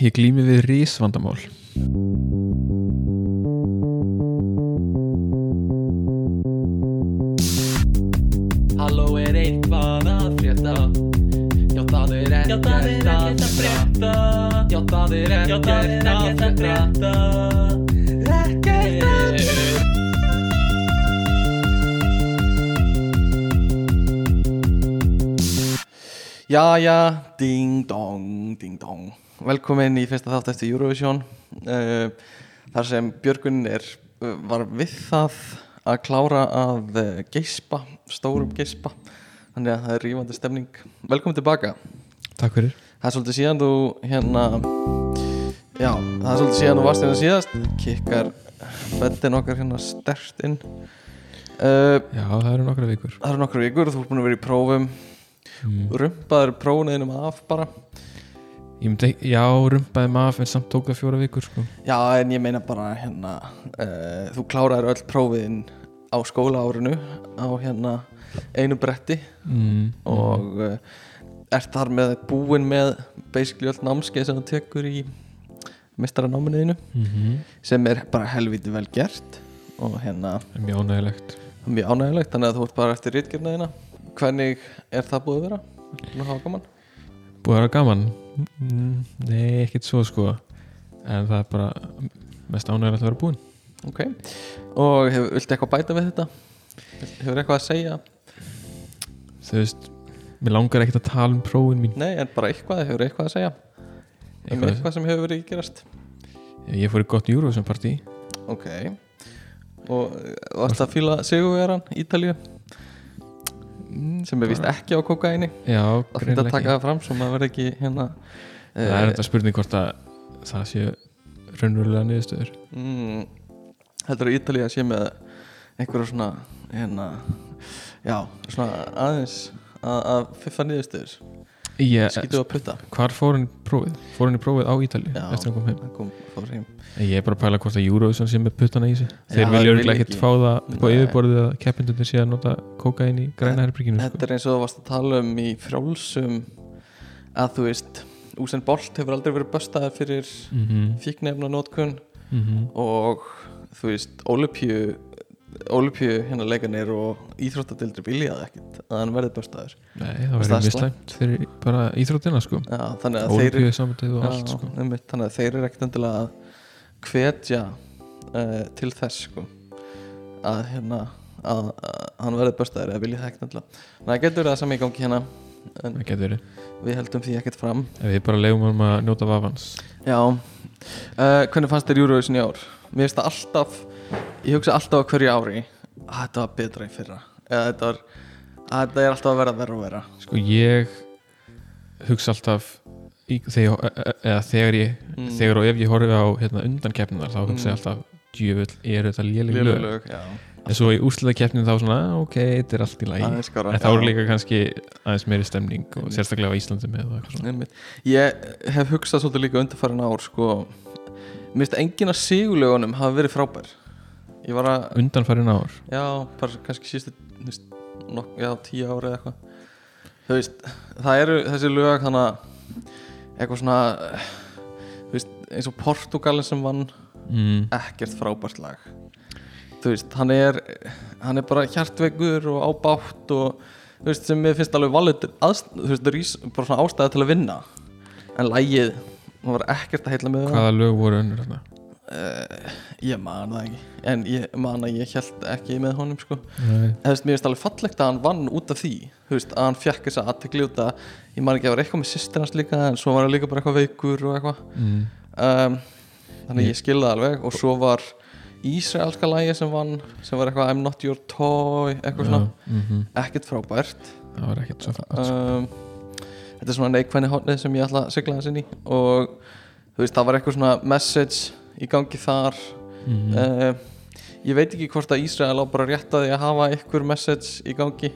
Ég glými við rísvandamál Halló er eitthvað að frétta? Já það er ekkert að frétta. Já það er ekkert að frétta. Ekkert að Jæja, ding dong, ding dong Velkomin í fyrsta þátt eftir Eurovision. Uh, Þar sem Björgun er, uh, var við það að klára að uh, geispa, stórum geispa. Þannig að það er rífandi stemning. Velkomin tilbaka. Takk fyrir. Það er svolítið síðan þú hérna Já, það er svolítið síðan þú varst hérna síðast. Kikkar beddin okkar hérna stert inn. Uh, Já, það eru nokkra vikur. Það eru nokkru vikur þú ert búin að vera í prófum. Mm. Rumpaður prófniðinum af bara Ég myndi, já, rumpaði maður en samt tók það fjóra vikur sko. Já, en ég meina bara hérna uh, Þú kláraðir öll prófiðin á skólaárinu á hérna einu bretti mm. og uh, ert þar með búin með basically öll námskeið sem þú tekur í mistaranáminuðinu mm -hmm. sem er bara helviti vel gert og hérna Mjög ánægilegt mjög ánægilegt þannig að þú ert bara eftir rítgernaðina Hvernig er það búið að vera? Nú hafa gaman Búið að vera gaman? Mm, nei, ekkert svo sko En það er bara mest ánægilegt að vera búin Ok, og hefur, viltu eitthvað bæta við þetta? Hefur eitthvað að segja? Þú veist, mér langar ekkert að tala um prófin mín Nei, en bara eitthvað, hefur eitthvað að segja? Um Eitthvað- eitthvað sem hefur verið gerast? Ég fór í gott partí Ok Og varst að fíla sigurvegaran Ítalíu sem er vist ekki á kokaini Já, Það fyrir að taka það fram svo maður verði ekki hérna Það er þetta spurning hvort að það sé raunverulega niðurstöður. Mm, heldur að Ítalía sé með einhverja svona hérna, já, svona aðeins að, að fiffa niðurstöður Ég, skýtu að putta hvar fór hann í prófið? Fór hann í prófið á Ítali Já. eftir hann kom heim? kom, heim Ég er bara að pæla hvort að Eurovision sé með puttana í sig Þeir það vilja ekki. ekkert fá það upp á yfirborðið að keppindunir sé að nota kókain í græna þetta sko. er eins og þú varst að tala um í frjálsum að þú veist Úsen Bolt hefur aldrei verið böstaðar fyrir mm -hmm. fíknefna nótkun Mm -hmm. og þú veist Olympíu Olympíu hérna leikanir og íþróttadildri viljaði ekkert að hann verði böstaður Nei, það Veist, það verður er mjög slæmt fyrir bara íþróttina sko. Já, Ólimpíu samtöð og Já, allt sko. einmitt, þannig að þeir eru ekkert endilega að hvetja uh, til þess sko að hérna að, að hann verði börstaður eða vilja það ekkert endilega. Þannig að getur það sami í gangi hérna en Það getur verið. við heldum því ekkert fram. Ef við bara leiðum hann að njóta vafans. Já, uh, hvernig fannst þér Eurovision í ár? Mér finnst það alltaf ég hugsa alltaf á hverju ári að þetta var betra í fyrra eða þetta, var, að þetta er alltaf að vera verra og vera Sko ég hugsa alltaf í, þegar, e- e- eða þegar ég Mm. þegar og ef ég horfi á hérna, undankeppninar þá hugsa Mm. ég alltaf djöfull er þetta léleg lög lög, en svo í úrslitakeppnin þá svona ok, þetta er allt í lagi skárra, en þá eru líka kannski aðeins meiri stemning og Einmitt. sérstaklega á Íslandi með Einmitt. Ég hef hugsað svolítið líka undarfærin ár sko, mér finnst enginn af sigurlögunum hafa verið frábær ég var að, undanfærin ár? Já, bara kannski sístu þú veist, nok, já, tíu ári eða eitthvað. Þú veist, það eru þessi lög þannig að eitthvað svona þú veist, eins og Portugalin sem vann mm. ekkert frábært lag. Þú veist, hann er hann er bara hjartveikur og ábátt og þú veist, sem mér finnst alveg valið þú veist, rís, bara svona ástæði til að vinna. En lagið það var ekkert að heilla með það. Hvaða lög voru önnur þarna uh, ég man það ekki. En ég man að ég held ekki með honum sko. Mér finnst alveg fallegt að hann vann út af því. Veist, að hann fekk þessa aðtekli út að ég man ekki að það var eitthvað með sýstir hans líka en svo var hann líka bara eitthvað veikur og eitthvað. Mm. um, þannig Ég- ég skilði alveg. Og svo var Ísraelska lægi sem vann sem var eitthvað I'm not your toy eitthvað svona, mm -hmm. ekkert frábært. Það var ekkert svo fætt um, þetta er svona neikvæðni hónið sem ég ætla að sigla þess inn í. Og þú veist það var eitthvað svona message í gangi þar. Mm uh, ég veit ekki hvort að Ísrael á bara rétt að að hafa eitthvað message í gangi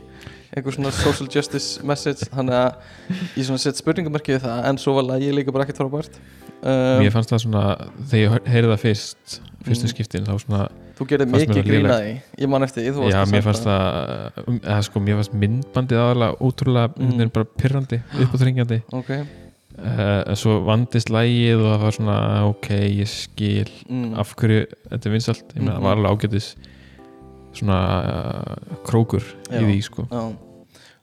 eitthvað svona social justice message þannig að ég svona sett spurningamarkið það en svo var lagið líka bara ekkert frábært. Um, mér fannst það svona þegar ég heyrði það fyrst fyrstu Mm. skiptin þá svona Þú gerði mikið grínaði Ég man eftir því, já að mér fannst það um, eða sko mér fannst myndbandið aðalega ótrúlega Mm. bara pirrandi, uppáþringjandi Ok, uh, en svo vandist lægið og það var svona ok, ég skil mm. af hverju þetta er vinsalt ég meina Mhm. það var alveg ágætis svona uh, krókur Já. í því sko Já,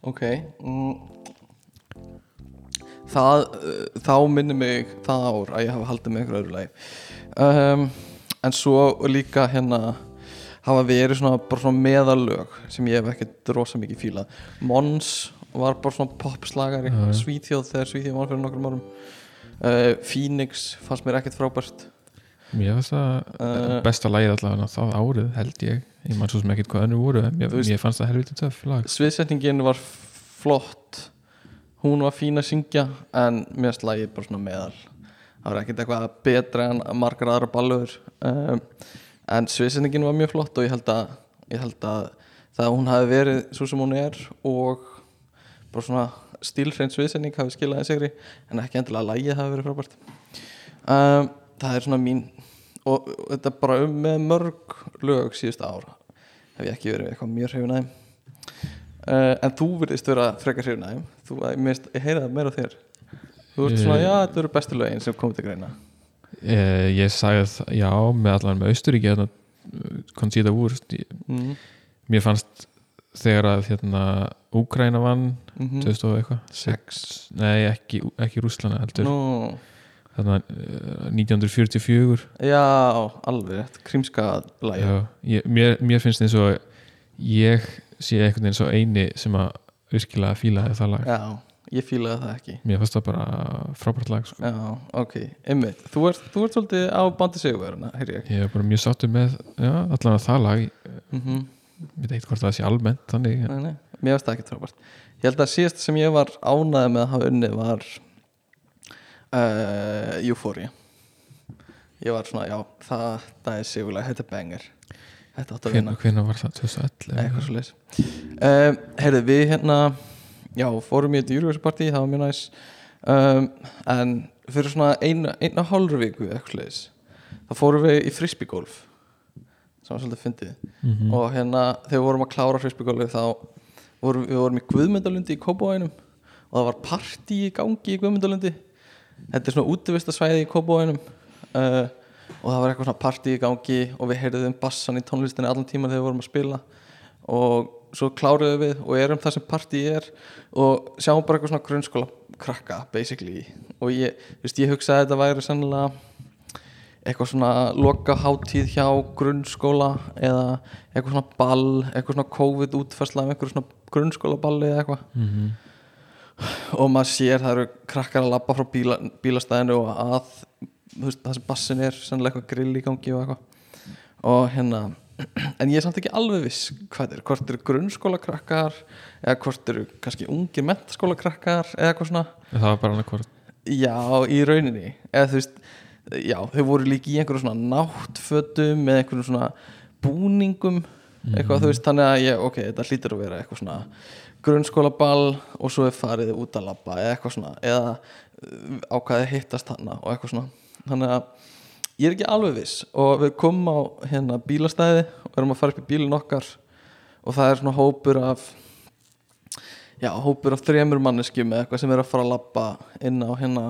ok mm. Það uh, þá minnir mig það ár að ég hafa haldið með einhverju öðru lagi um, en svo líka hérna hafa verið svona svona meðalög sem ég hef ekkert rosa mikið fílað Mons var bara svona popslagari. Já, já. Svíþjóð þegar Svíþjóð var fyrir nokkrum árum. Uh, Phoenix fannst mér ekkert frábært. Mér fannst það Uh, besta lægið allavega það árið held ég. Ég man svo sem ekkert hvað önnur voru mér, veist- mér fannst það helviti töff lag. Sviðsetningin var flott. Hún var fín að syngja en mér slæði bara svona meðal. Það var ekkert eitthvað betra en margar aðra ballur um, en sviðsetningin var mjög flott og ég held að ég held að það að hún hafi verið svo sem hún er og bara svona stílfrein sviðsetning hafi skilaði sigri en ekki endilega að lægið hafi verið frábært. Um, það er svona mín og, og þetta bara um með mörg lög síðustu ára hef ég ekki verið eitthvað mjög hrifin aðeim Uh, en þú virðist vera frekar hrifin aðeim þú, mist, ég heyra það meira þér. Þú ert svona, Eh. já, þetta eru bestu lögin sem komið til greina. Eh, ég sagði það, já, með allan með Austuríki hérna, Conchita Wurst. Ég- mm. mér fannst þegar að hérna Úkraina vann Mm 2000 og eitthvað. Sex. nei, ekki, ekki Rúslana heldur. Nú, þarna, uh, 1944 já, alveg krímska lagi Já, ég, mér, mér finnst eins og ég sé einhvern veginn svo eini sem að virkilega fílaði það lag. Já, ég fílaði það ekki. Mér fannst það bara frábært lag sko. já, ok, einmitt. Þú ert, þú ert svolítið á bandi sigurverðina heyr ég. Ég er bara mjög sáttur með já, allan að það lag. Ég mm -hmm. Veit ekkert hvort það sé almennt þannig nei, nei, mér finnst það ekki trópart ég held að síðast sem ég var ánæði með að hafa unnið var uh, Euphoria. Ég var svona, já, það, það er sigurlega þetta er banger. Þetta átt að vinna. hvenær var það? 2011 eitthvað svo leis um, heyrðu við hérna já, fórum í þetta party, það var mjög næs. Um, en fyrir svona eina, eina hálfur viku eitthvað leis þá fórum við í frisbeegolf sem var svolítið fyndið. Mhm. og hérna þegar við vorum að klára frisbeegolfi þá vorum við vorum í Guðmundalundi í Kópavóinum og það var party í gangi í Guðmundalundi þetta er svona útivistasvæði í Kópavóinum uh, og það var eitthvað svona party í gangi og við heyrðum bassan í tónlistinni allan tíma þegar við vorum að spila. Og svo kláruðum við og erum það sem party er og sjáum bara eitthvað svona grunnskóla krakka basically. Og ég, veist, ég hugsaði að þetta væri sennilega eitthvað svona loka hátíð hjá grunnskóla eða eitthvað svona ball eitthvað svona COVID útfærsla einhverju svona grunnskóla balli eða eitthvað. Mhm. og maður sér það eru krakkar að labba frá bíla, bílastæðinu og að veist, það sem bassin er sennilega eitthvað grill í gangi og eitthvað. Og hérna en ég er samt ekki alveg viss hvað er, hvort eru grunnskóla krakkar eða hvort eru kannski ungir mentaskóla krakkar eða eitthvað svona. Það var bara annað Já, í rauninni. Eða þú veist, já, þau voru líka í einhverju svona náttfötum með einhverjum svona búningum eitthvað, þú veist, þannig að ég, ok, þetta hlýtur að vera eitthvað svona grunnskólaball og svo er farið út að labba eða eitthvað svona, eða uh, ákvaðið hittast hana og eitthvað svona. Þannig að ég er ekki alveg viss og við komum á hérna bílastæði og erum að fara upp í bílinn okkar og það er svona hópur af já, hópur af þremur manneskjum eða eitthvað sem er að fara að labba inn á hérna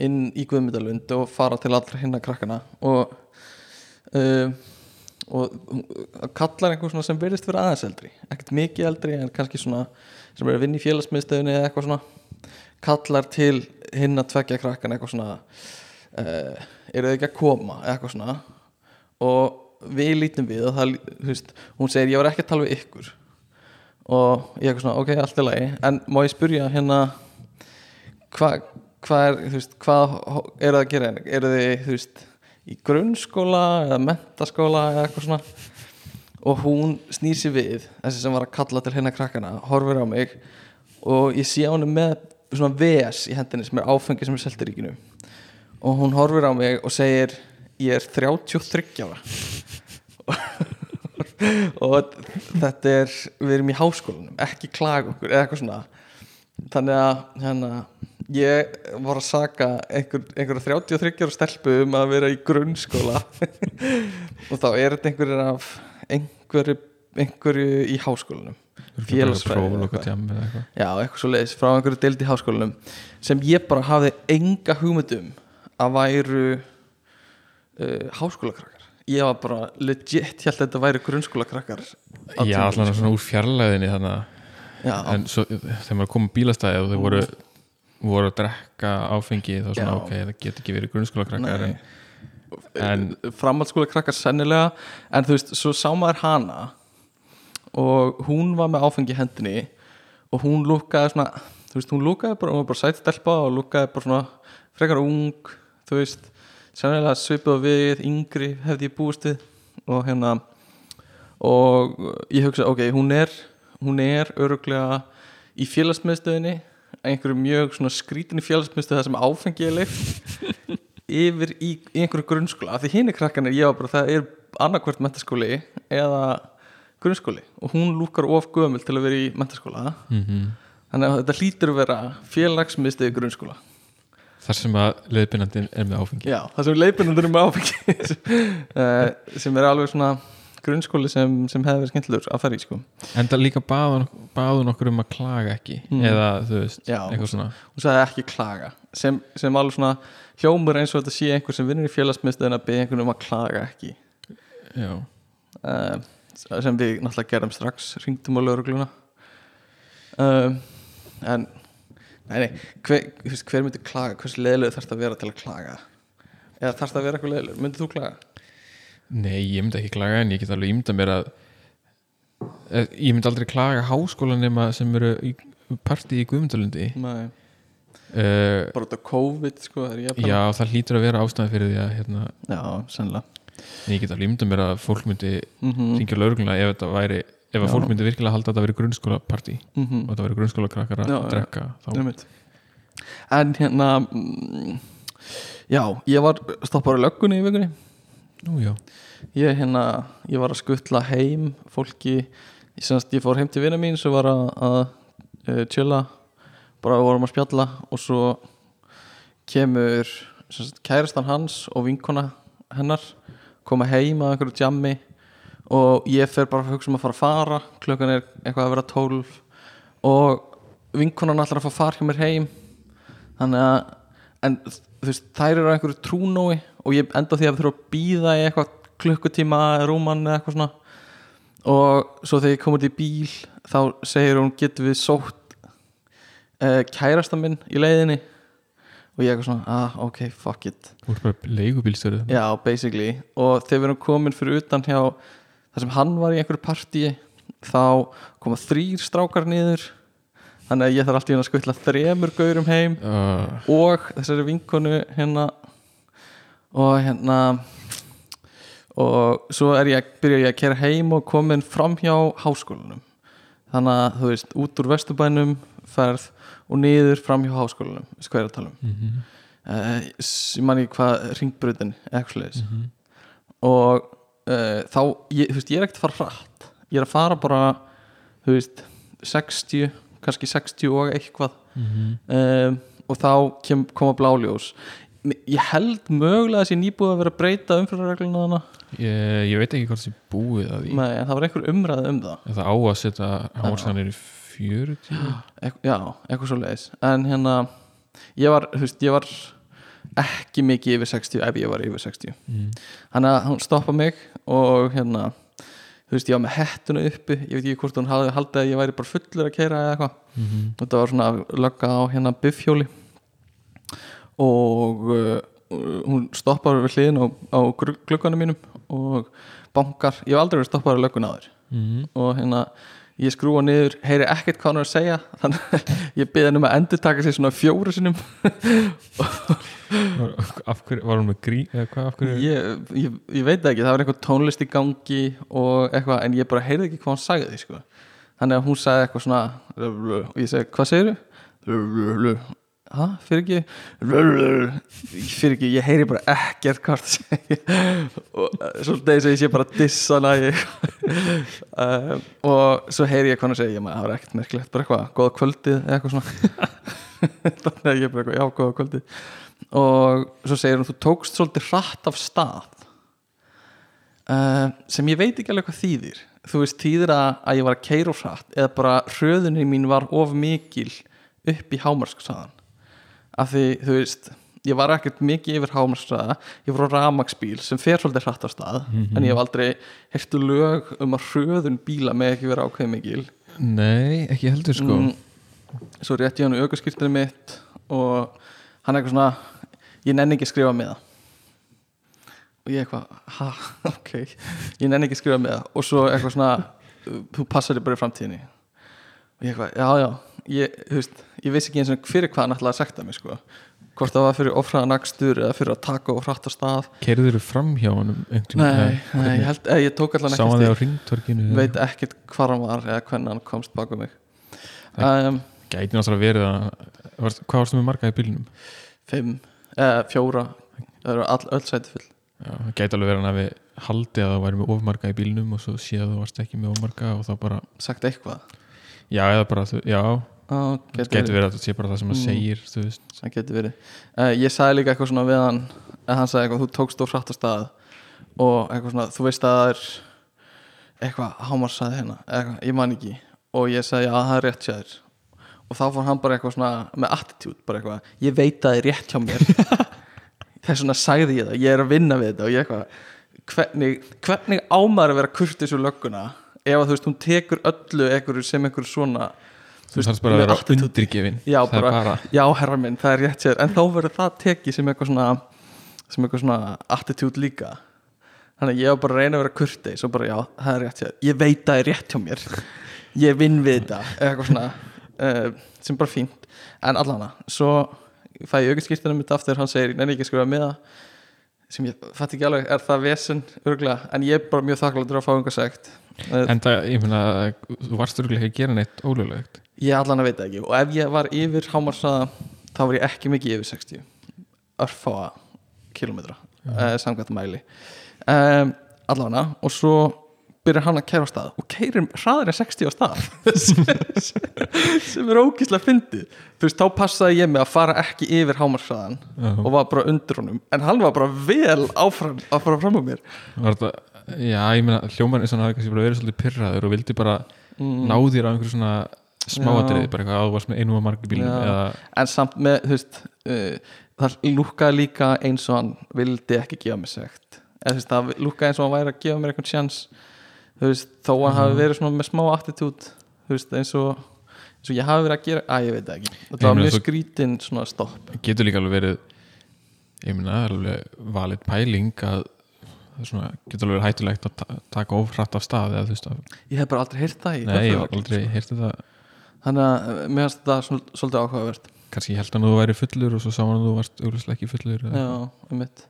inn í Guðmyndalund og fara til allra hinna krakkana og uh, og kallar einhver svona sem verðist vera aðeins eldri ekkert mikið eldri en kannski svona sem er að vinna í félagsmiðstöðunni eða eitthvað svona kallar til hinn að tvekja krakkan eitthvað svona uh, eru þau ekki að koma eitthvað svona. Og við lítum við og það, veist, hún segir ég var ekki að tala við ykkur. Og ég eitthvað svona, ok, allt er lagi. En má ég spyrja hérna hvað hva er, þú veist, hvað eru það að gera? Eru þið, þú veist, í grunnskóla eða mentaskóla eða eitthvað svona? Og hún snýr sér við þessi sem var að kalla til hérna krakkana horfir á mig og ég sé á henni með svona VS í hendinni sem er áfengi sem er selt í ríkinu. Og hún horfir á mig og segir ég er 33 ára. Og þetta er við erum í háskólanum, ekki klag okkur eða eitthvað svona. Þannig að hérna, ég var að saka einhver, einhverja 33 ára stelpu um að vera í grunnskóla. Og þá er þetta einhverjir af einhverju, einhverju í háskólanum. Félagsfræði já, eitthvað svo leiðis frá einhverju deild í háskólanum sem ég bara hafði enga hugmyndum að væru uh, háskólakrakkar. Ég var bara legit held að þetta væri grunnskólakrakkar Já, sko. svona úr fjarlæðinni þannig að en svo, þegar maður kom bílastæði og þau voru, voru að drekka áfengi þá svona Já. ok, það get ekki verið grunnskóla krakkar en, en framhaldsskóla krakkar sennilega en þú veist, svo sá maður hana og hún var með áfengi hendinni og hún lúkaði svona þú veist, hún lúkaði bara, hún var bara sætt stelpa og lúkaði bara svona frekar ung þú veist, sennilega svipið við yngri hefði ég búist við og hérna og ég hugsa, ok, hún er hún er öruglega í félagsmiðstöðinni einhverju mjög skrítinni félagsmiðstöð þar sem áfengi er leift yfir í, í einhverju grunnskóla. Af því hinn er krakkanir, ég var bara, það er annarkvært mentaskóli eða grunnskóli. Og hún lúkar of gömul til að vera í mentaskóla mm þannig að þetta hlýtur að vera félagsmiðstöð grunnskóla. Þar sem að leiðbyrnandinn er með áfengi. Já, það sem leipinundur með áfengi eh, sem er alveg svona grunnskóli sem, sem hefði verið skemmtilegur að fara í sko. en það líka baðun, baðun okkur um að klaga ekki Mm. eða þú veist, Já. eitthvað svona og sagði ekki klaga sem, sem alveg svona hljómur eins og þetta sé einhver sem vinnur í félagsmiðstöðin að beða einhvern um að klaga ekki já, uh, sem við náttúrulega gerðum strax ringdum á laurugluna uh, en nei, nei, hver, hver myndi klaga hversu leðilegu þarf það að vera til að klaga eða þarf það að vera eitthvað leðilegu, myndið þú klaga? Nei, ég myndi ekki klaga en ég get alveg ímynda mér að eh, ég myndi aldrei klaga háskólanema sem eru í partí í Guðmundalundi Nei, uh, bara út af COVID sko, já, það hlýtur að vera ástæði fyrir því að hérna, já, sennilega en ég get alveg ímynda mér að fólk myndi mm -hmm. ringja laurugluna ef þetta væri ef að Já. fólk myndi virkilega halda að þetta væri grunnskólapartí mm -hmm. og þetta væri grunnskólakrakkar að Já, já. drekka þá. En hérna mm, Já, ég var stoppar í löggunni í vikunni Nú. Ég hérna, ég var að skuttla heim fólki, ég, semst, ég fór heim til vinna mín sem var að, að uh, chilla, bara við vorum að spjalla og svo kemur semst, kærastan hans og vinkona hennar koma heim að einhverju jammi og ég fer bara að hugsa um að fara að fara. Klukkan er eitthvað að vera tólf og vinkonan allar að fá far hjá mér heim. Þannig að en veist, þær eru á einhverju trúnói og ég enda því að þurfa að býða í eitthvað klukkutíma rúman eða eitthvað svona. Og svo þegar ég kom út í bíl þá segir hún getur við sótt uh, kærasta minn í leiðinni? Og ég eitthvað svona, ah ok, fuck it. Þú ert bara leigubílstöru Já, basically. Og þegar við erum komin fyrir utan hjá þar sem hann var í einhverju partíi þá koma þrýr strákar niður. Þannig að ég þarf alltaf að skutla þremur gaurum heim. Uh, og þessari vinkonu hérna og hérna og svo er ég, byrja ég að kera heim og komin fram hjá háskólanum þannig að þú veist, út úr vesturbænum ferð og niður fram hjá háskólanum veist hvað ég er að tala um mm -hmm. uh, ég man ekki hvað ringbröðin eitthvað sliðis Mhm. og uh, þá, ég, þú veist, ég er ekkert að fara hratt ég er að fara bara þú veist, 60 kannski 60 og eitthvað Mhm. um, og þá kem, koma bláljós ég held mögulega að sé nýbúið að vera breyta umfyrirregluna þarna. Ég, ég veit ekki hvort sé búið að því. Nei, en það var einhver umræð um það. En það á að setja hámarsanir í 40 Eit, já, eitthvað svo leiðis en hérna, ég var, veist, ég var ekki mikið yfir 60 ef ég var yfir 60 mm. hann að hún stoppa mig og hérna þú veist ég var með hettuna uppi. Ég veit ekki hvort hafði haldið að ég væri bara fullur að keira eða eitthvað. Mm -hmm. og þetta var svona lögga á hérna biffhjóli og uh, hún stoppar við hliðin á, á glugganum mínum og bankar, ég hef aldrei verið stoppar á löggun þér Mm og hérna ég skrúa niður, heyri ekkert hvað hann er að segja. Þannig að ég beði hann um að endur taka sér svona fjóru sinum af hverju, var hún með grí eða hvað, af hverju ég, ég, ég veit ekki, það var eitthvað tónlist í gangi og eitthvað, en ég bara heyrði ekki hvað hann sagði sko. þannig að hún sagði eitthvað svona og ég segi, hvað segirðu? Hæ, fyrir ekki? Fyrir ekki, ég heyri bara ekkert hvað það segja. Og svolítið þess að ég sé bara dissa hana um, og svo heyri ég hvað hann segja, það var ekkert merkilegt bara eitthvað, góða kvöldið eða eitthvað svona. Þannig að ég bara eitthvað, já, góða kvöldið. Og svo segir hún þú tókst svolítið hratt af stað. Uh, sem ég veit ekki alveg hvað þýðir. Þú veist, þýðir að, að ég var að keira hratt eða bara hröðunni mín var of mikil upp í hámarsksaðan af því, þú veist ég var ekkert mikið yfir hámarsksaða ég var á ramagsbíl sem fer svolítið hratt á stað en ég hef aldrei heyrtu lög um að hröðun bíla með ekki vera ákveð mikil. Nei, ekki heldur sko. Mm, svo rétt ég hann aukaskýrtinu mitt og hann eitthvað svona ég nenni ekki að skrifa með það. Og ég eitthvað, ha, ok ég nenni ekki að skrifa með það. Og svo eitthvað svona, þú passar þig bara í framtíðinni. Og ég eitthvað, já, já ég, veist, ég vissi ekki eins og fyrir hvað hann ætlaði að sekta mig, sko. Hvort það var fyrir ofraðan akstur eða fyrir að taka og hratt á stað. Kerður þú fram hjá einhvern nei, nei, ég held, eh, ég tók allan hann ekki stíl ringtorkinu veit ekkert hvar hann var eða hvernig hann komst baka mig. Um, Gæti náttúrulega verið að var, Hvað varstu með marga í bílnum? fimm, eða fjóra. Það eru all, öll sæti full. Já, það gæti alveg verið að hann hafi haldið að það væri með ofmarga í bílnum og svo séð að þú varst ekki með ofmarga og þá bara, sagt eitthvað? Já, eða bara þú- já, Á, það gæti verið. að það sé bara það sem hann Mm. segir veist, það getur verið. Uh, ég sagði líka eitthvað svona við hann að hann sagði eitthvað, þú tókst úr hratt á stað. Og eitthvað svona, þú veist að það er eitthvað, Hámar sagði hérna eitthvað, ég man ekki. Og ég sagði, já, það er rétt þér. Og þá fór hann bara eitthvað svona með attitude, bara eitthvað, ég veit að það er rétt hjá mér. Þess vegna sagði ég það, ég er að vinna við þetta og ég eitthvað, hvernig, hvernig ámar að vera kurtis úr lögguna ef að þú veist, hún tekur öllu eitthvað sem eitthvað svona þú þarfst bara að vera undirgefin. Já, bara, bara, já, herra minn, það er rétt sér en þá verður það tekið sem eitthvað svona sem eitthvað svona attitude líka. Þannig að ég var bara að reyna að vera kurteis og bara, já, það er rétt sér ég veit að það er rétt hjá mér. Ég vinn við þetta, eitthvað svona uh, sem bara fínt. En allana, svo fæ ég auðvitað mitt aftur, hann segir, ég nenni ekki skrifa með það. Sem ég fatt ekki alveg, er það vesen örgulega, en ég er bara mjög þakkláttur að fá einhver sagt en það, ég meina þú varst örgulega ekki að gera neitt ólöglegt. Ég allan að veit það ekki. Og ef ég var yfir hámarsaða þá var ég ekki mikið yfir 60 örfáa kilometra uh, samkvæmt mæli. Um, allavega og svo byrjar hann að kæra á stað. Og kærir hraðar en 60 á stað. Sem er ógíslega fyndið. Þú veist, þá passaði ég mig að fara ekki yfir hámarsaðan Já. og var bara undir honum. En hann var bara vel áfram að fara fram á mér. Var þetta, já, ég meina hljóman er svona að kannski bara verið svolítið pyrraður og vildi bara ná þér á einhverju svona smáatriði, bara eitthvað að þú varst með einu og marg í bílnum Já. eða, en samt með, þú veist uh, það lúkkaði líka eins og hann vildi ekki gefa mig sekt. Eða þú veist, það lúkkaði eins og hann væri að gefa mér eitthvað sjans. Þú veist, þó hann hafi verið svona með smá attitút þú veist, eins og eins og ég hafi verið að gera, að ég veit það ekki. Ég var mjög þú- skrítin svona stopp. getur líka alveg verið ég það er alveg valið pæling að það svona, getur alveg verið hættulegt að ta- taka of hratt af stað eða að, ég hef bara aldrei heyrt það nei, ég hef aldrei heyrti það þannig að uh, mér finnst þetta svol- svolítið áhugavert. Kannski ég held að þú væri fullur og svo sá hann að þú varst auglustlega ekki fullur eða, Já, um mitt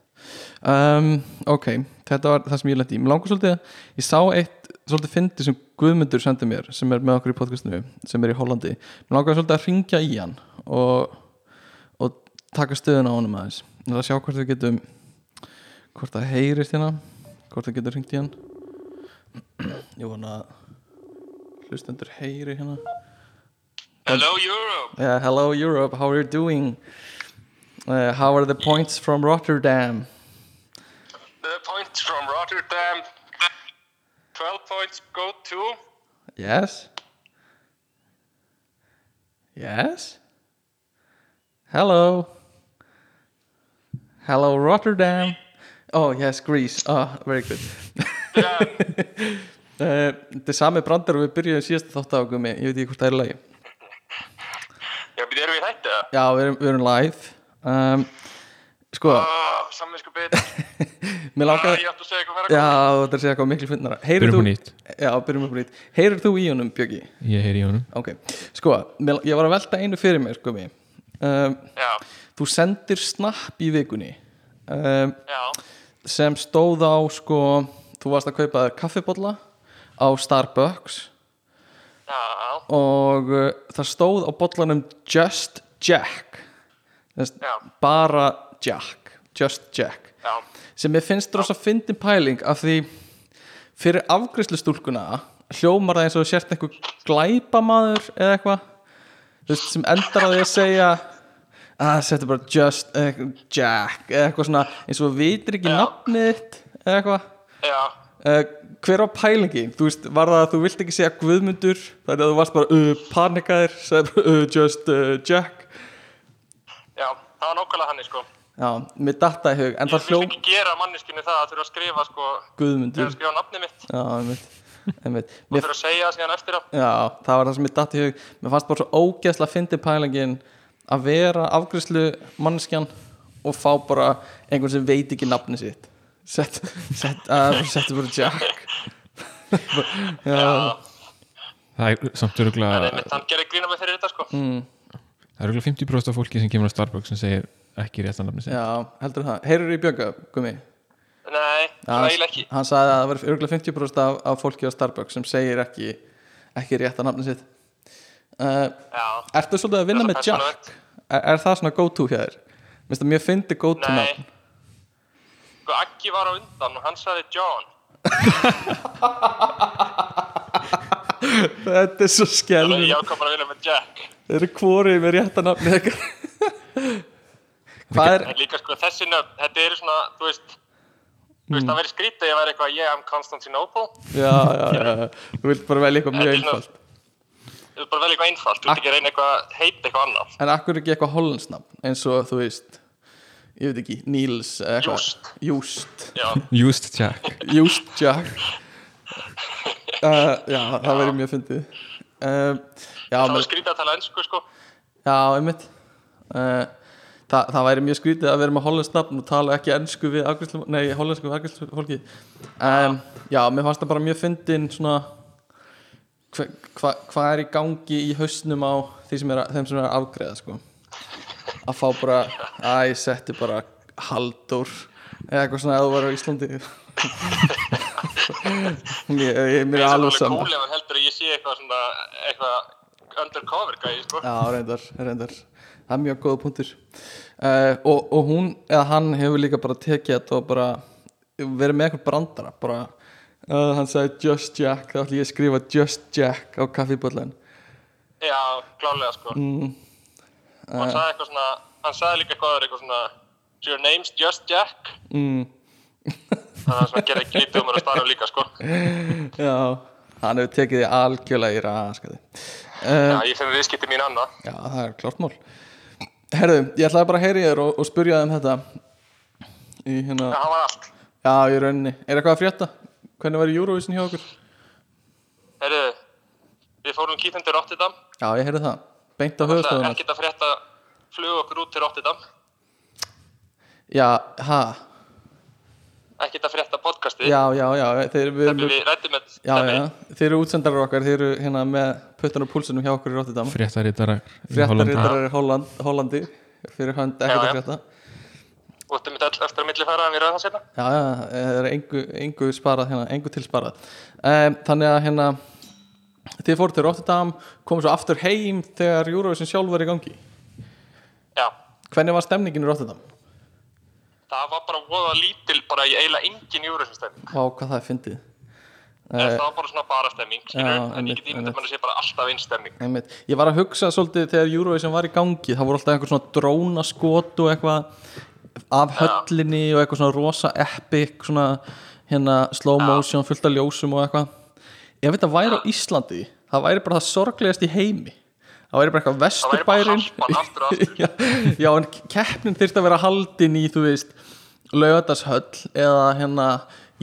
um, Ok, þetta var það sem ég lendi í. Mér langar svolítið að ég sá eitt svolítið fyndi sem Guðmundur sendi mér sem er með okkur í podcastinu, sem er í Hollandi. Mér langar svolítið að ringja í hann og, og taka stöðun á honum aðeins. Að sjá hvort við getum hvort það heyrist hérna hvort við getum ringt í hann Ég vona að hlustendur heyri hérna Hello Europe. Yeah, hello Europe, how are you doing? Uh, how are the points from Rotterdam? The points from Rotterdam. 12 points go to. Yes? Yes? Hello? Hello Rotterdam? Oh, yes, Greece. Oh, very good. Uh, Þetta er sami brandar og við byrjuðum síðast þátt á okkur með, ég veit ekki hvort það er lagi. já, við erum við þetta. Já, við erum, við erum live. Um, sko, Oh, Samvinsku bit. mér langar... Ég ætti að segja eitthvað Já, þetta er að segja eitthvað miklu fyndnara. Heyrir byrjum þú- på nýtt Já, byrjum upp á nýtt Heyrir þú í honum, Bjöggi? ég heyri í honum Ok, sko, ég var að velta einu fyrir mér, sko mér um, Já, Þú sendir snapp í vikunni um, já, sem stóð á, sko þú varst að kaupa þér kaffibólla á Starbucks. Já, og uh, það stóð á bollanum Just Jack. Þess, bara Jack Just Jack. Já, sem ég finnst rosa fyndin pæling af því fyrir afgreiðslustúlkuna hljómar það eins og sért einhver glæpamaður eða eitthvað. Sem endar á því að segja að þetta bara just uh, Jack eða eitthvað svona eins og þú vitir ekki nafnið eða eitthvað. Uh, hver var pælingin? Þú veist, var það að þú vilt ekki segja Guðmundur þannig að þú varst bara uh, panikaðir sagði bara uh, just Jack. Já, það var nákvæmlega hann sko. Já, mér datta í hug en Ég það vil hljó ekki gera manneskinu það að þurfa að skrifa sko Guðmundur. Þegar að skrifa nafni mitt. Já, einmitt. og Mér, þurfa að segja það síðan eftir á. Já, það var það sem mér datt í hug. Mér fannst bara svo ógeðslega að fyndi pælingin að vera afgriðslu manneskjan og fá bara einhvern sem veit ekki nafni sitt. Sett, sett, uh, settu bara Jack. Já, það er samt öruglega einmitt, hann gerir grína með fyrir þetta sko. Mm, það er öruglega 50% af fólki sem kemur á Starbucks sem segir ekki rétt að nafni sig já heldur það, heyrður í Björga, Gumi Nei, það er ekki. hann sagði að það verður örgulega 50% af, af fólki á Starbucks sem segir ekki ekki rétt að nafni sitt Já, Ertu svolítið að vinna með Jack? Er, er það svona go to hjá þér? Minnst það mjög fyndi go to Nei. nafn. Sko Aggi var á undan og hann sagði John. Þetta er svo skelvin ég ákvað bara að vinna með Jack. Þeir eru hvorið með rétt að nafni Hvað er líka sko þessi nöfn, þetta eru svona, þú veist Þú veist, það verið skrítið að ég væri eitthvað Yeah, I'm Constantinople. Já, já, já. Þú vilt bara velja eitthvað mjög Þetta er einfalt Þú bara vel eitthvað einfalt, þú veist ekki að reyna eitthvað heita eitthvað annað. En akkur ekki eitthvað hollensnafn eins og þú veist Ég veit ekki, Níls. Just Já, Used Jack. Just Jack. Uh, Já, það verður mjög fyndið. Uh, Já, það var skrítið að tala ennsku sko. Já, einmitt. Uh, það, það væri mjög skrítið að vera með hollenskt nafn og tala ekki ennsku við nei, hollensku við afgriðslu fólki um, Já, mér fannst það bara mjög fyndin svona hva, hva, hvað er í gangi í hausnum á sem er, að- þeim sem er að afgreða sko? Að fá bara, að ég setti bara Halldór eða eitthvað svona að þú var á Íslandi. Ég, ég, mér er alveg alveg saman cool ef hann heldur að ég sé eitthvað svona eitthvað undercover gæði sko. Já, reyndar, reyndar. Það er mjög góða punktur. Uh, og, og hún, eða hann hefur líka bara tekið þetta og bara verið með eitthvað brandara bara, uh, hann sagði Just Jack þá ætlum ég að skrifa Just Jack á kaffiböllan Já, klálega sko. Mm, og hann sagði eitthvað svona hann sagði líka eitthvað aður, eitthvað svona Your name's Just Jack? Mm, þannig að það gerði ekki lítið um að starfa líka sko. Já, hann hefur tekið því algjörlega í raskaði uh, Já, ég finna viðskipti mín annað. Já, það er klart mál. Herðu, ég ætlaði bara að heyri þér og, og spurja þig um þetta. Í hérna Já, það var allt. Já, í rauninni. Er eitthvað að frétta? Hvernig var Eurovision hjá okkur? Herðu, við fórum kýfendur Rotterdam Já, ég heyrði það. Beint á höfustöðunar. ekkert að frétta flug okkur út til Rotterdam Já, ha? ekkert að frétta podcastið Já, já, já. Þeir, við, við, við rættum með já, já. Þeir eru útsendarar okkar. Þeir eru hérna með puttan og púlsunum hjá okkur í Rotterdam. Hollandi. Fréttarítarar í Holland, Hollandi. Fyrir hönd ekkert að já. frétta. Og þetta mitt eftir að milli fara en við ræðum það setna Já, já, það er engu, engu sparað hérna, engu til sparað. Um, þannig að hérna, þið fóru til Rotterdam, komið svo aftur heim þegar Eurovision sjálf var í gangi. Já, Hvernig var stemningin í Rotterdam? það var bara voða lítil bara í eiginlega engin júrusinstemming Vá, hvað það er fyndið. það var bara svona bara stemming Já, en ég get mér að sé bara alltaf einn stemming Einmitt. Ég var að hugsa svolítið þegar Eurovision var í gangi það voru alltaf einhver svona drónaskot og eitthvað af höllinni og eitthvað svona rosa epic svona hérna slow motion fullt af ljósum og eitthvað. Ef þetta væri á Íslandi það væri bara það sorglegast í heimi. Það væri bara eitthvað vesturbærin já, já, en keppnin þyrfti að vera haldin í, þú veist laugadagshöll eða hérna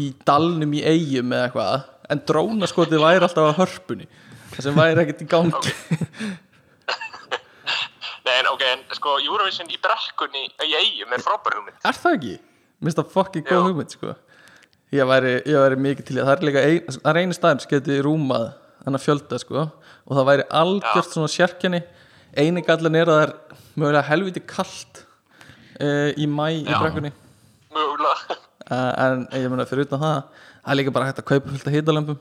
í dalnum í eigum eða eitthvað. En drónaskotið væri alltaf á hörpunni. Það sem væri ekkert í gangi Nei, ok, en sko Eurovision í brekkunni í eigum er frábær hugmynd. Er það ekki? Mér finnst það fucking góð Já. hugmynd sko. Ég væri, ég væri mikið til í að það er líka ein, það er einu staðar sem geti rúmað þannig fjölda sko. Og það væri algjört svona sérkenni. Eini gallin er að það er mögulega helviti kalt uh, í mæ í Já. brekkunni Mögulega. Uh, en ég meina fyrir utan það það er líka bara hægt að kaupa fullt af hitalömpum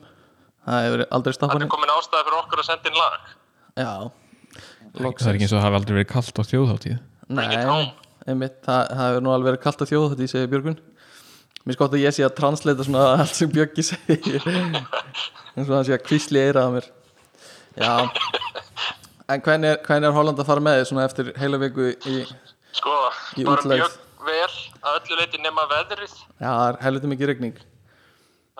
það hefur aldrei Það stoppað er komin ástæði fyrir okkur að senda inn lag. Já það er ekki eins og það hafi aldrei verið kallt á þjóðháttíð Nei, einmitt, það, það hefur nú alveg verið kalt að þjóða þetta í segi Björgun Mér skott að ég sé að translata svona allt sem Björgi segir. Eins og hann sé að kvísli eira að mér. Já. En hvernig er, hvernig er Holland að fara með þið svona eftir heila viku í Sko, Í bara útlegð. mjög vel að öllu leiti nema veðrið. Já, það er helviti mikið regning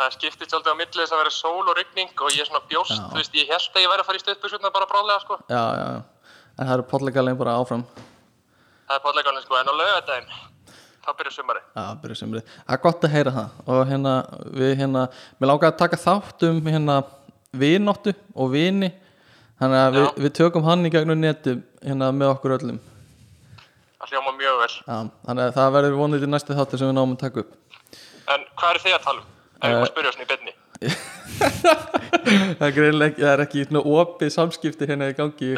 það skiptist svolítið á milli þess að vera sól og rigning og ég svona bjóst, Já. þú veist, ég held að ég væri að fara í stuttbuxurnar bara bráðlega, sko. Já, já, já En það eru podlegalegin bara áfram. Það er pálleikalinn, sko, en á laugardaginn, þá byrjar sumari. Já, byrja semri Það er gott að heyra það. Og hérna, við hérna Mér langar að taka þátt um hérna Vináttu og vini. Þannig að við, við tökum hann í gegnum neti Hérna með okkur öllum. Það hljóma mjög vel. Já, þannig að það verður vonið til næstu þáttu sem við náum að taka upp. En hvað er þið að tala um? Ef ég má spyrja svona í beinni. Það er greinlega ekki, það er ekki opið samskipti hérna í gangi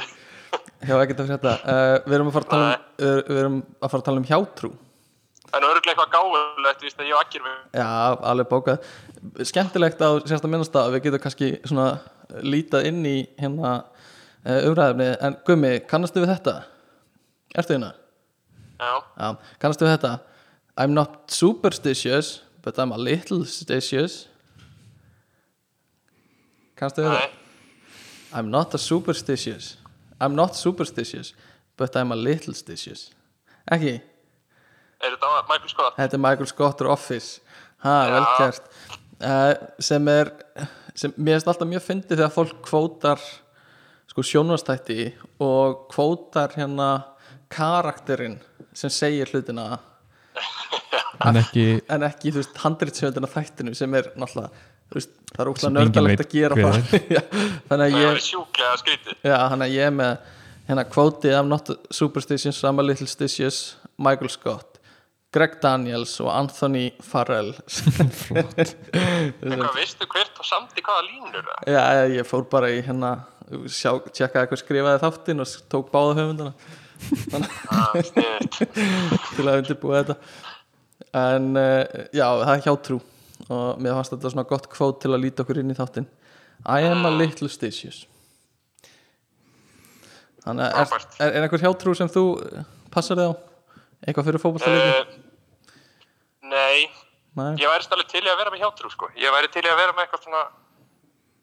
hjá ekkert að frétta uh, Við erum að fara að tala um, við við erum að fara að tala um hjátrú. En örgulega eitthvað gáðulegt, þú veist, að ég og Akir við... Já, alveg bókað. Skemmtilegt á sérsta minnast að við getum kannski svona lítað inn í hérna uh, umræðefni En Gummi, kannastu við þetta? Ertu hérna? Já, Já, kannastu við þetta? I'm not superstitious, but I'm a little stitious. Kannastu við þetta? I'm not a superstitious I'm not superstitious, but I'm a little stitious Ekki? Er þetta Michael Scott? Þetta er Michael Scott úr Office ha, Já. vel kert uh, sem er sem, mér finnst alltaf mjög fyndið þegar fólk kvótar sko sjónvastætti og kvótar hérna karakterinn sem segir hlutina en ekki en ekki, þú veist, handritsjöndina þættinu sem er náttúrulega, þú veist, það er enginn nördalegt að gera það. þannig að ég sjúklega. Já, hann að ég er með hérna kvótið I'm not superstitious, I'm a little stitious Michael Scott Greg Daniels og Anthony Farrell. En hvað, veistu hvert og samt í hvaða línur það? Já, ég fór bara í hérna sjá, tjekkaði hvað skrifaði þáttinn og tók báða höfundana. Ah, til að undirbúa þetta en uh, já, það er hjátrú og mér fannst þetta svona gott kvót til að líta okkur inn í þáttinn I am a little stitious Þannig að er, er, er einhver hjátrú sem þú eh, passar þig á? Eitthvað fyrir fótballtaleiki? Uh, nei, Nei, ég væri stálega til í að vera með hjátrú, sko. Ég væri til í að vera með eitthvað svona...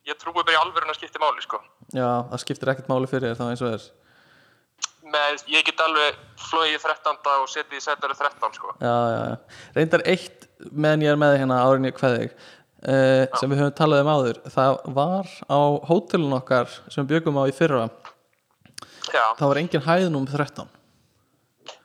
Ég trúi bara í alvörun að skipti máli, sko. já, það skiptir ekkert máli fyrir þér þá eins og þér Með, ég get alveg flóið 13. og setið í setari 13, sko. já, já, já. reyndar eitt meðan ég er með hérna árin ég kveð þig uh, sem við höfum talað um áður það var á hótelun okkar sem við byggum á í fyrra Já, það var engin hæðnum 13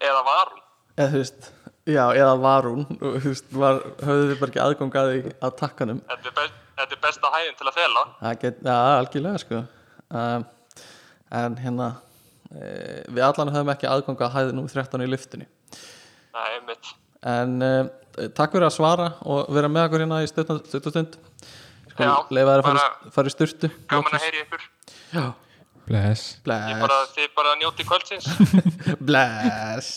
eða var hún. eða þú veist, já, eða var hún og þú veist, var, höfðu þið bara ekki aðgang að takkanum Þetta er, besta hæðin til að fela. já, algjörlega sko um, en hérna við allan höfum ekki aðgang að hæðnum 13 í lyftunni. Nei, mitt. en uh, takk fyrir að svara og vera með okkur hérna í stuttastund sko, Já, leifa þær að fara, í- fara í sturtu Gaman að heyri ykkur. já, bless. Ég bara, bless þið bara njóti kvöldsins. bless.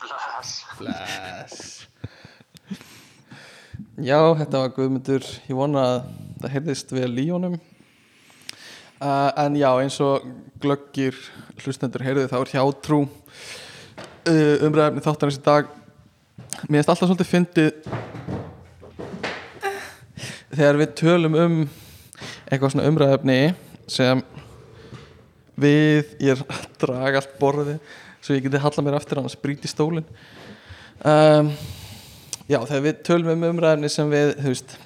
Bless. bless. Já, þetta var Guðmundur. Ég vona að það heyrðist vel í honum uh, en já, eins og glöggir hlustendur heyrðu þá er hjátrú uh, umræðefni þáttarins í dag. Mér finnst alltaf svolítið fyndið þegar við tölum um eitthvað svona umræðefni sem við ég er að draga allt borðið svo ég geti halla mér aftur annars brýti stólinn. Um, já þegar við tölum um umræðefni sem við þú veist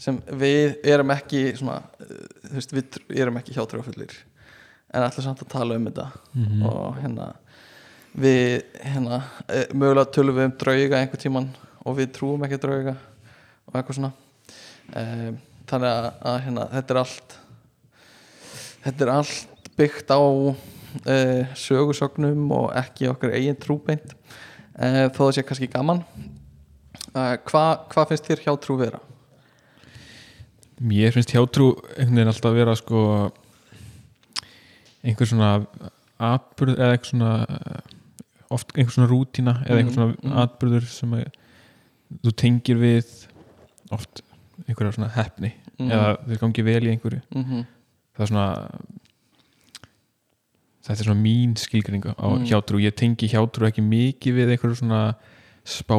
sem við erum ekki svona, uh, þú veist, við erum ekki hjátrúafullir en ætlum samt að tala um þetta. Og hérna við hérna eh, mögulega tölum við um drauga einhvern tíman og við trúum ekki drauga og eitthvað svona. Um, þannig að, að hérna, þetta er allt þetta er allt byggt á uh, sögursögnum og ekki okkar eigin trúbeint. Uh, þó það sé kannski gaman. Uh, hvað hva finnst þér hjá trú vera? Mér finnst hjátrú einhvern veginn alltaf að vera sko einhver svona atburð eða eitthvað svona oft einhver svona rútína eða einhver svona Mm, mm. atburður sem að þú tengir við oft einhverja svona hefni Mhm. eða þeir gangi vel í einhverju Mm -hmm. það er svona þetta er svona mín skilgringa á Mm. hjátrú, ég tengi hjátrú ekki mikið við einhverju svona spá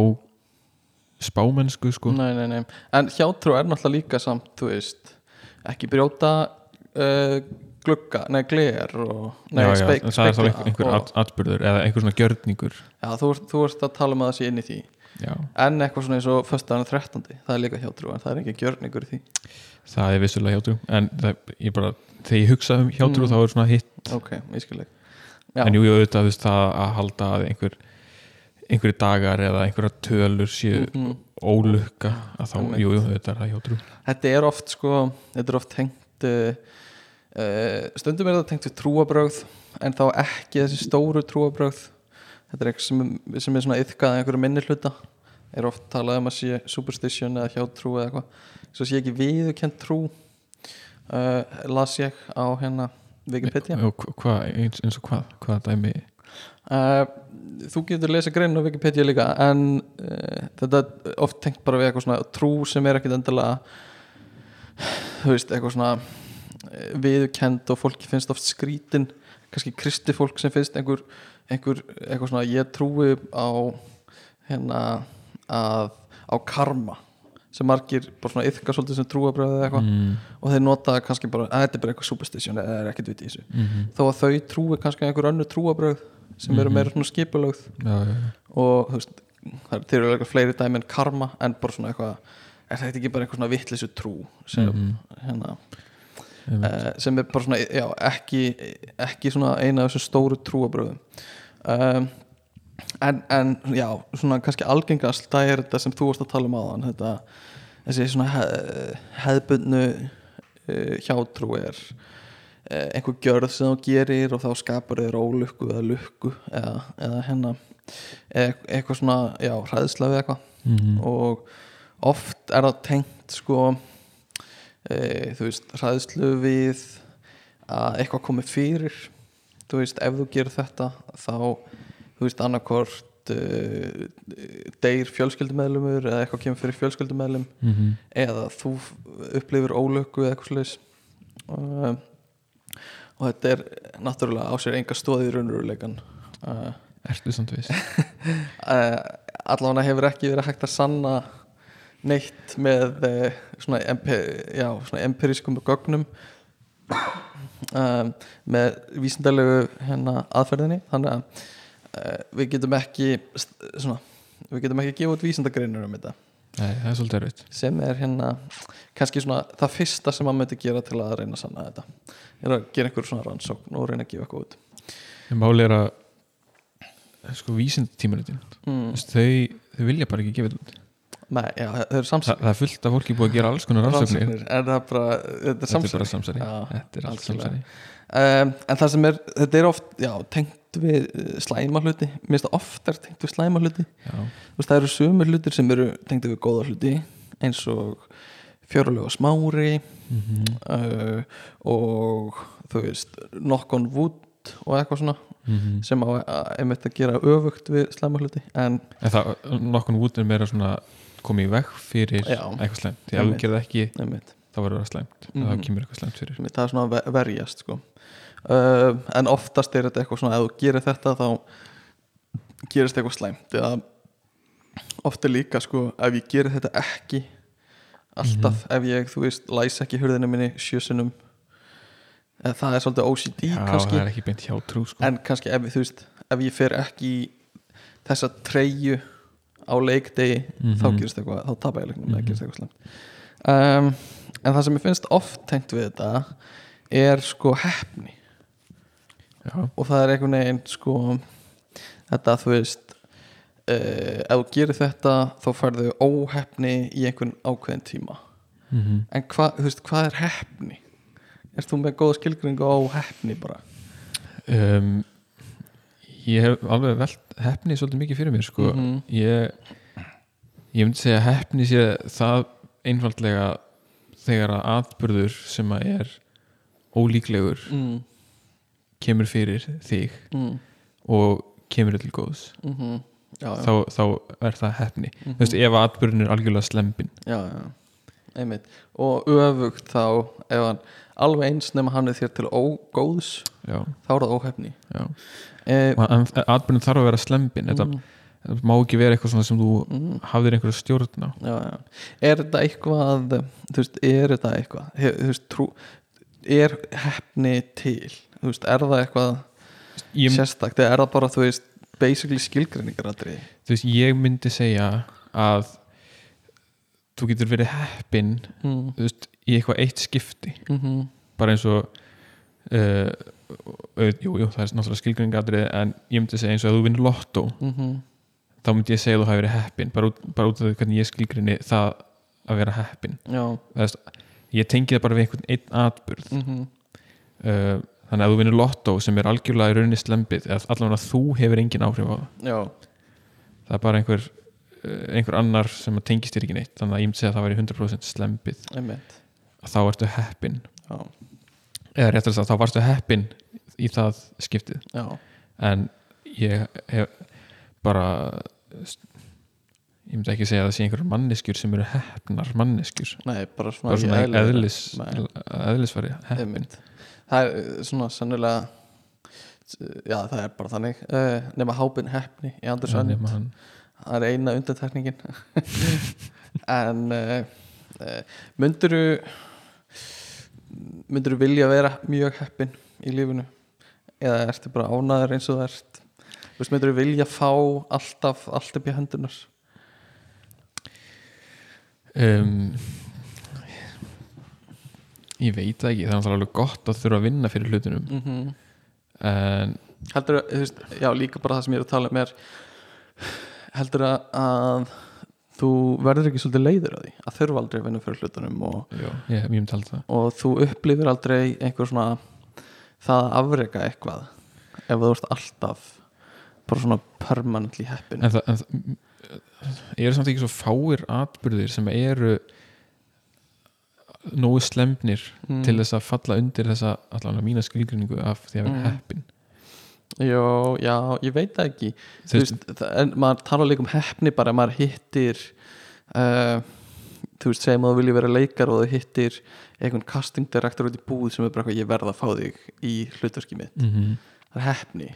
spámennsku sko nei, nei, nei. en hjátrú er náttúrulega líka samt þú veist, ekki brjóta uh, glugga, nei gler og, nei, já, já, speik, það er þá einhver, og, at, atburður eða einhver svona gjörningur já, þú, þú ert að tala um að það sé inn í því já, en eitthvað svona eins og föstudagarinn 13. það er líka hjátrú en það er ekki gjörningur í því það er vissulega hjátrú en það, ég bara, þegar ég hugsa um hjátrú Mm. þá er svona hitt ok, ég skil ekki Já. en jú, ég auðvitað að halda að einhver einhverju dagar eða einhverja tölur séu Mhm. ólukka að þá, Einmitt. jú, þetta er það hjátrú þetta er oft sko þetta er oft tengt uh, uh, stundum er það tengt við trúabrögð en þá ekki þessi stóru trúabrögð þetta er eitthvað sem, sem er svona yðkað einhverju minni hluta. Er oft talað um að sé superstition eða hjátrú eða eitthvað. Svo sé ekki viðurkend trú uh, las ég á hérna Wikipedia. Og hva- hvað, eins, eins og hvað, hvað dæmi? Uh, þú getur lesið grein á Wikipedia líka en uh, þetta er oft tengt bara við eitthvað svona trú sem er ekkit endilega þú veist, eitthvað svona eh, viðurkend og fólki finnst oft skrítin. Kannski kristi fólk sem finnst einhver, einhver eitthvað svona ég trúi á hérna að á karma sem margir bara svona yfka svolítið sem trúabröð eða eitthvað. Mm, og þeir nota kannski bara að þetta er bara eitthvað superstition eða er ekkert viti í þessu. Mm þó að þau trúi kannski einhver önnu trúabröð sem eru Mhm. meira svona skipulögð og þú veist það eru eitthvað fleiri dæmi en karma en bara svona eitthvað er þetta ekki bara eitthvað svona vittlisu trú sem, Mhm. hérna, uh, sem er bara svona já, ekki, ekki svona eina af þessu stóru trúabröðum um, en, en já svona kannski algengast það er þetta sem þú varst að tala um áðan þetta, þessi svona hef, hefðbundnu uh, hjátrú er einhver gjörð sem þú gerir og þá skapar þér ólukku eða lukku eða, eða hennar eða eitthvað svona, já, hræðsla við eitthvað Mhm. og oft er það tengt sko e, þú veist, hræðslu við að eitthvað komi fyrir þú veist, ef þú gerir þetta þá, þú veist, annarkort uh, deyr fjölskyldumæðlumur eða eitthvað kemur fyrir fjölskyldumæðlum Mhm. eða þú upplifir ólöku eða eitthvað slags uh, og þetta er náttúrulega á sér enga stóði í raunveruleikan uh, ertu samt viss? Uh, allavega hefur ekki verið hægt að sanna neitt með uh, svona, já, svona empirískum gögnum um, með vísindalegu hérna, aðferðinni. Þannig að við getum ekki svona, við getum ekki gefa út vísindagreinur um þetta. Nei, það er svolítið erfitt. Sem er hérna kannski svona það fyrsta sem maður myndi gera til að reyna að sanna þetta er að gera einhver svona rannsókn og reyna að gefa eitthvað út. En máli er að sko vísindatímaritin mm. þau, þau vilja bara ekki gefa þetta út. Nei, já, það eru Þa, samsæri það er fullt af fólki búið að gera alls konar rannsóknir. Er það bara, þetta er þetta er bara samsæri. Já, þetta er algjörlega. samsæri. Um, en það sem er, þetta er oft já, tengt við uh, slæma hluti. Mér finnst það oft er tengt við slæma hluti. Já, það eru sumir hlutir sem eru tengt við góða hluti eins og fjörulega smári mm uh, og þú veist knock on wood og eitthvað svona -hmm. sem að, einmitt að gera öfugt við slæma hluti en en það, nokkun út er meira svona komið í veg fyrir Já. eitthvað slæmt því að þú það ekki einmitt, þá verður það slæmt mm Mhm. þá kemur eitthvað slæmt fyrir það er svona að ve- verjast sko. uh, en oftast er þetta eitthvað svona ef þú gerir þetta þá gerist eitthvað slæmt eða oft er líka sko ef ég gerir þetta ekki alltaf ef ég, þú veist, læs ekki hurðinu minni sjösunum eða það er svolítið OCD já, kannski það er ekki beint hjá trú sko. en kannski ef, veist, ef ég fer ekki þessa treyju á leikdegi Mhm. þá gerist eitthvað, þá tapa ég leiknum eða gerist eitthvað slemt um, en það sem ég finnst oft tengt við þetta er sko heppni. Já, og það er einhvern veginn sko þetta þú veist uh, ef þú gerir þetta þá færðu óheppni í einhvern ákveðin tíma mm en hva, veist, hvað er heppni? Erst þú með góða skilgringu á heppni bara? um, ég hef alveg velt hefni svolítið mikið fyrir mér sko. Mhm. ég ég myndi segja hefni sé það einfaldlega þegar að atbyrður sem að er ólíklegur Mm, kemur fyrir þig mm, og kemur til góðs mm -hmm. Já, já, þá, þá er það hefni Mhm. þú veist, ef að atbyrðin er algjörlega slempin já, já, einmitt. Og öfugt þá ef hann alveg eins nema hann er þér til ógóðs já, þá er það óheppni. Já. Eh, og atbyrðin þarf að vera slempin þetta, mm, þetta má ekki vera eitthvað sem þú mm, hafðir einhverja stjórn á. Er þetta eitthvað þú veist, er þetta eitthvað Hef, þú veist, trú, er heppni til? Þú veist, er það eitthvað ég, sérstakt eða er það bara, þú veist basically skilgreiningar aðri þú veist, ég myndi segja að þú getur verið heppin mm. þú veist, í eitthvað eitt skipti. Mm bara eins og uh, jú, jú, það er náttúrulega skilgreiningadrið en ég myndi segja eins og að þú vinnur lottó -hmm. þá myndi ég segja að þú hafi verið heppin bara bara út af því hvernig ég skilgreini það að vera heppin ég tengi það bara við einhvern einn atburð. Mm uh, þannig að þú vinnur lottó sem er algjörlega í rauninni slembið eða allavega þú hefur engin áhrif á það. Já, það er bara einhver uh, einhver annar sem tengist þér ekki neitt. Þannig að ég myndi segja að það væri 100% slembið. Einmitt. Að þá ertu heppin já, eða réttar þess að þá varstu heppin í það skiptið. Já, en ég hef bara ég myndi ekki segja að það sé einhverjar manneskjur sem eru heppnar manneskjur. Nei, bara svona, bara svona eðlis, eðlisfari heppin Einmitt. Það er uh, svona sannulega já það er bara þannig. Uh, nema hápin heppni í nema hann- það er eina undantekningin. En uh, uh, mynduru mynduru vilja vera mjög heppin í lífinu? Eða ertu bara ánæður eins og það ert? Þú veist mynduru vilja fá alltaf allt upp í hendunar um, ég veit það ekki það er náttúrulega alveg gott að þurfa að vinna fyrir hlutunum. Mm -hmm. en heldur að, þú veist, já líka bara það sem ég er að tala um er heldur að, að þú verður ekki svolítið leiður að því að þurfa aldrei að vinna fyrir hlutunum og, já, ég, ég það. og þú upplifir aldrei einhver svona það að afreka eitthvað ef þú ert alltaf bara svona permanently heppin en það, en það eru samt ekki svo fáir atbyrðir sem eru nógu slemnir Mm. til þess að falla undir þessa allavega mína skilgrinningu af því að vera Mm. heppin Jó, já, ég veit það ekki Þú veist, en maður tala líka um heppni bara að maður hittir uh, þú veist, segjum að þú vilji vera leikar og þú hittir einhvern casting director út í búð sem er bara eitthvað, ég verð að fá þig í hlutverki mitt, mm -hmm. það er heppni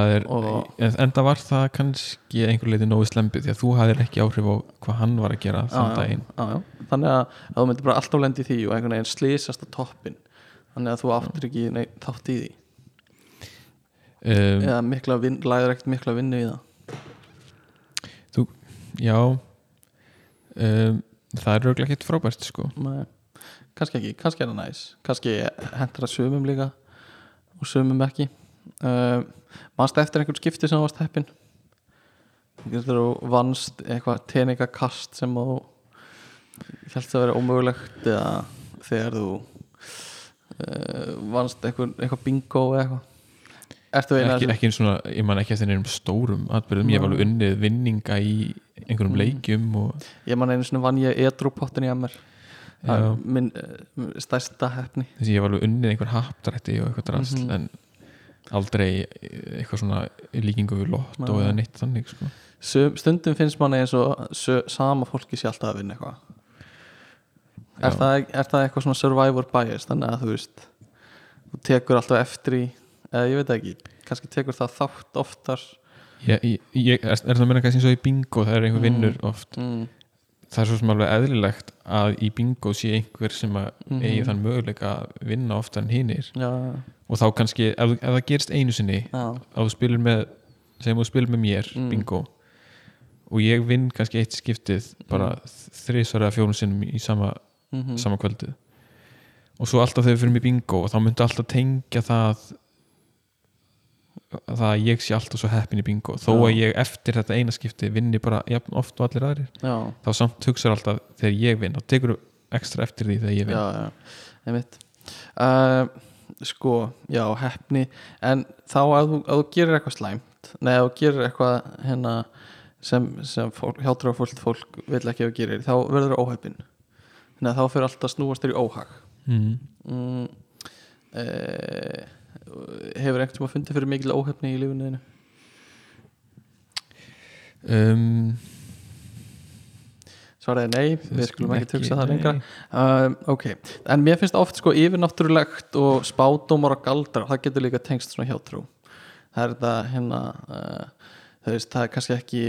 er, Og- en, það var það kannski einhver leiti nógu slempið því að þú hafðir ekki áhrif á hvað hann var að gera þann daginn. Þannig að, að þú myndir bara alltaf lendi í því og einhvern veginn slýsast á toppin þannig að þú áttir ekki nei, þátt í því. Um, eða mikla vin, læður ekkert mikla vinnu í það. Já. Um, það er röglega ekkert frábært sko. Nei, kannski ekki, kannski er það næs. Kannski hendur það sumum líka og sumum ekki uh, mannst eftir einhvern skipti sem varst heppin þú vannst eitthvað teningakast sem þú helst að vera ómögulegt eða þegar þú uh, vannst eitthvað, eitthvað bingo eða eitthvað ekki, ekki eins svona, ég man ekki eftir einhverjum stórum atbyrðum, ég hef Nei. alveg unnið vinninga í einhverjum Mm. leikjum og Ég man einu svona vann ég edrúpottin í MR Það er minn uh, stærsta hefni þessi ég hef alveg unnið einhver haptrætti og eitthvað drast Mhm. en aldrei eitthvað svona líkingu við lott og eða neitt þannig sko. Stundum finnst manni eins og sama fólki sé alltaf að vinna eitthvað er það, er það eitthvað svona survivor bias þannig að þú veist þú tekur alltaf eftir í eða ég veit ekki, kannski tekur það þátt oftar ég, ég, ég, er, það meina kannski eins og í bingo það er einhver Mm. vinnur oft mm. Það er svo sem alveg eðlilegt að í bingo sé einhver sem að Mhm. eigi þann möguleika að vinna oftar en hinnir og þá kannski, ef, ef það gerist einu sinni að þú spilir með segjum þú spilir með mér, Mm. bingo og ég vinn kannski eitt skiptið bara Mm. þrísvar eða fjórum sinnum í sama, mm sama kvöldið og svo alltaf þegar við fyrir mig bingo og þá myndi alltaf tengja það það að ég sé alltaf svo heppin í bingo. Þó Já. að ég eftir þetta eina skipti vinni bara jafn oft og allir aðrir já, þá samt hugsaður alltaf þegar ég vinn þá tekur ekstra eftir því þegar ég vinn. Já, já, einmitt. Uh, sko, já, hefni en þá að þú, að þú gerir eitthvað slæmt nei, að þú gerir eitthvað hérna sem, sem fólk, hjátrú fólk, fólk vil ekki að þú gerir, þá verður þú óheppin þannig að þá fyrir alltaf snúast þér í óhag. Mm. mm, uh, hefur einhvern tíma fundið fyrir mikil óhefni í lífinu þínu? um, svaraði nei, við skulum ekki tuksa það lengra. um, ok, en mér finnst oft sko yfirnáttúrulegt og spádómar og galdrar, það getur líka tengst svona hjátrú. Það er þetta hérna uh, veist, það er kannski ekki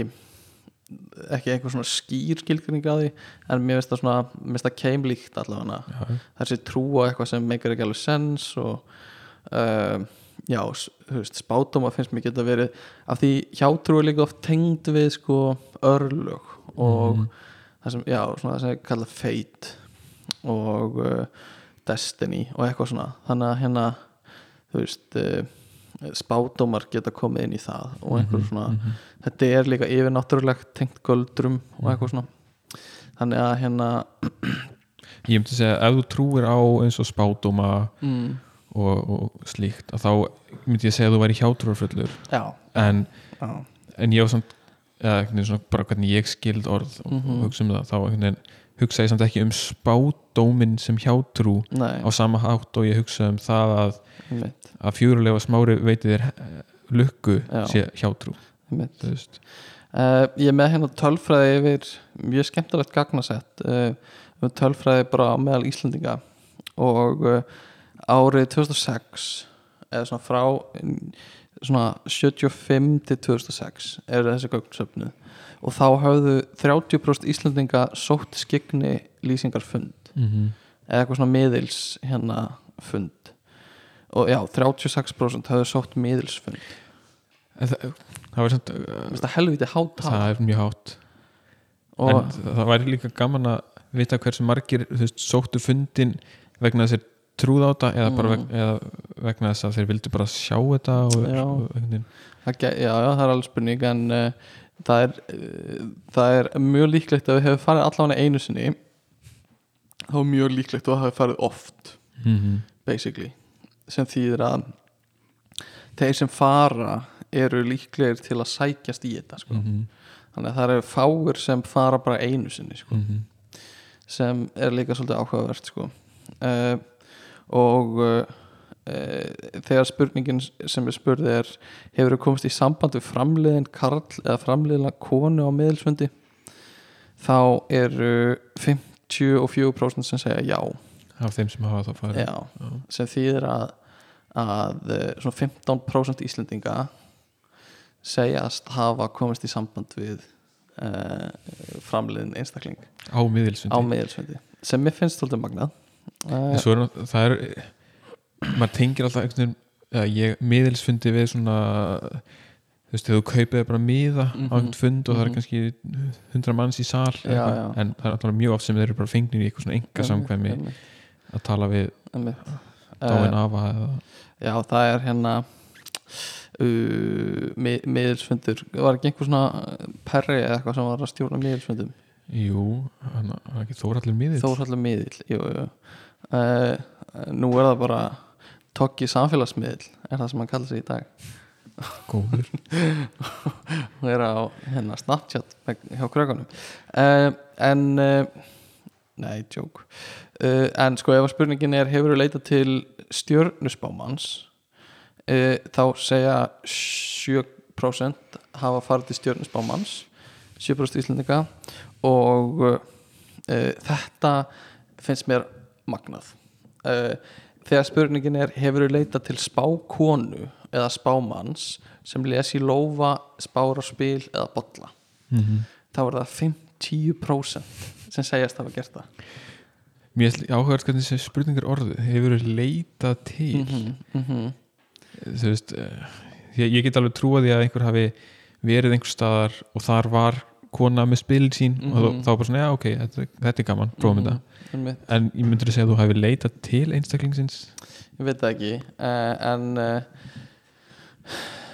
ekki einhver svona skýr skilgrinning á því en mér finnst það svona, mér finnst það keimlíkt allavega. Þessi trú á eitthvað sem meikar ekki alveg sens og uh, já, veist, spátdóma finnst mér geta verið af því hjátrú er líka oft tengd við sko örlög og Mhm. það sem, já, svona það sem er kallað fate og uh, destiny og eitthvað svona þannig að hérna, þú veist uh, spátdómar geta komið inn í það og einhver Mhm, svona mhm. þetta er líka yfirnáttúrulegt tengt göldrum og eitthvað svona þannig að hérna ég myndi segja ef þú trúir á eins og spádóma mm, og, og slíkt að þá myndi ég segja að þú væri hjátrúarfullur. Já, en, en ég var samt eða, svona, bara hvernig ég skild orð og Mhm. hugsa um það þá veginn hugsa ég samt ekki um spádómin sem hjátrú nei, á sama hátt og ég hugsa um það að, mitt, að fjörulega smári veiti þér eh, lukku sé hjátrú Uh, ég er með hérna tölfræði yfir mjög skemmtilegt gagnasett uh, um tölfræði bara meðal Íslendinga og uh, árið 2006 eða svona frá svona 75 til 2006 er þessi gögnsöfnu og þá hafðu 30% Íslendinga sótt skikni lýsingarfund mm -hmm. eða eitthvað svona miðils hérna fund. Og já, 36% hafðu sótt miðilsfund það, það var samt uh, það helviti hátt það er mjög hátt. Og en það væri líka gaman að vita hversu margir þú veist, sóttu fundin vegna þess að þeir trúð á þetta eða, bara Mm. eða vegna þess að þeir vildu bara sjá þetta og, Já. ge- Já, já, það er alveg spurning en uh, það, er, uh, það er mjög líklegt að við hefur farið allavega einu sinni þá er mjög líklegt að það hefur farið oft mm -hmm. basically sem þýðir að þeir sem fara eru líklegir til að sækjast í þetta sko. Mhm. þannig að það eru fáir sem fara bara einu sinni sko. Mhm. sem er líka svolítið áhugavert sko. uh, og uh, uh, þegar spurningin sem er spurði er hefur komist í samband við framliðin karl eða framliðina konu á miðilsfundi? Þá eru 54% sem segja já, af þeim sem hafa þá farið. Já sem þýðir að, að uh, svona 15% Íslendinga segjast hafa komist í samband við uh, framliðin einstakling á miðilsfundi. sem mér finnst svolítið magnað. uh, er það er maður tengir alltaf einhvern veginn miðilsfundi við svona þú veist, þú kaupið bara miða á Mhm. einhvern fund og það Mhm. er kannski 100 manns í sal Já, já. en það er alltaf mjög oft sem þeir eru bara fengnir í eitthvað svona enga samkvæmi að tala við dáin Uh, afa eða já það er hérna uh, mið, miðilsfundur var ekki einhver svona perri eða eitthvað sem var að stjórna miðilsfundum jú, hann er ekki þórallir miðil Þórhallar miðil jú, jú. Uh, nú er það bara tokki samfélagsmiðil er það sem hann kallar sig í dag. Góður. Hún er á hérna, Snapchat hjá krökkunum uh, en uh, nei, joke. En sko ef að spurningin er hefur þú leitað til stjörnusbámanns þá segja 7% hafa farið til stjörnusbámanns 7% íslendinga. Og þetta finnst mér magnað. Uh, þegar spurningin er hefur þú leitað til spákonu eða spámanns sem les í lófa, spára spil eða bolla? Mm þá er það 50% sem segjast hafa gert það. Mér er áhugað hvernig þessi spurningar orðið hefur leitað til? -hmm, mm -hmm. þú veist því að ég get alveg trúa því að einhver hafi verið einhver staðar og þar var kona með spil sín og Mhm. þá, þá bara svona, já ok, þetta, þetta er gaman prófum þetta, Einmitt. En ég myndir að segja að þú hafi leitað til einstaklingsins? Ég veit það ekki. Uh, en uh,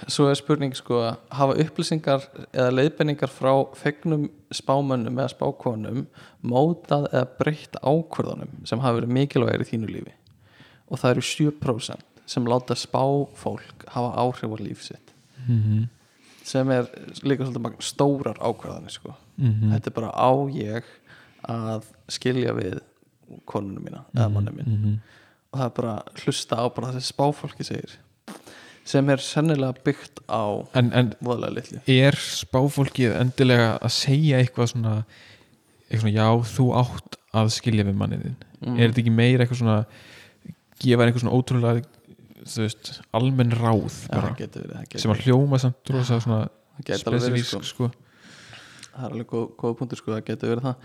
svo er spurning sko hafa upplýsingar eða leiðbenningar frá fegnum spámönnum eða spákonum mótað eða breytt ákvörðunum sem hafa verið mikilvægir í þínu lífi? Og það eru 7% sem láta spáfólk hafa áhrif á líf sitt. Mm -hmm. sem er líka svolítið stórar ákvörðanir sko. Mm þetta er bara á ég að skilja við konunum mína eða mannum minn -hmm. og það er bara að hlusta á bara þessi spáfólki segir sem er sennilega byggt á en, en er spáfólkið endilega að segja eitthvað svona, eitthvað svona já, þú átt að skilja við manniðin mm. er þetta ekki meira eitthvað svona gefa eitthvað svona ótrúlega veist, almenn ráð bara, getur verið, sem að hljóma samt rosa svona verið spesifísk sko. sko. það er alveg góð, góð punktur sko, það getur verið það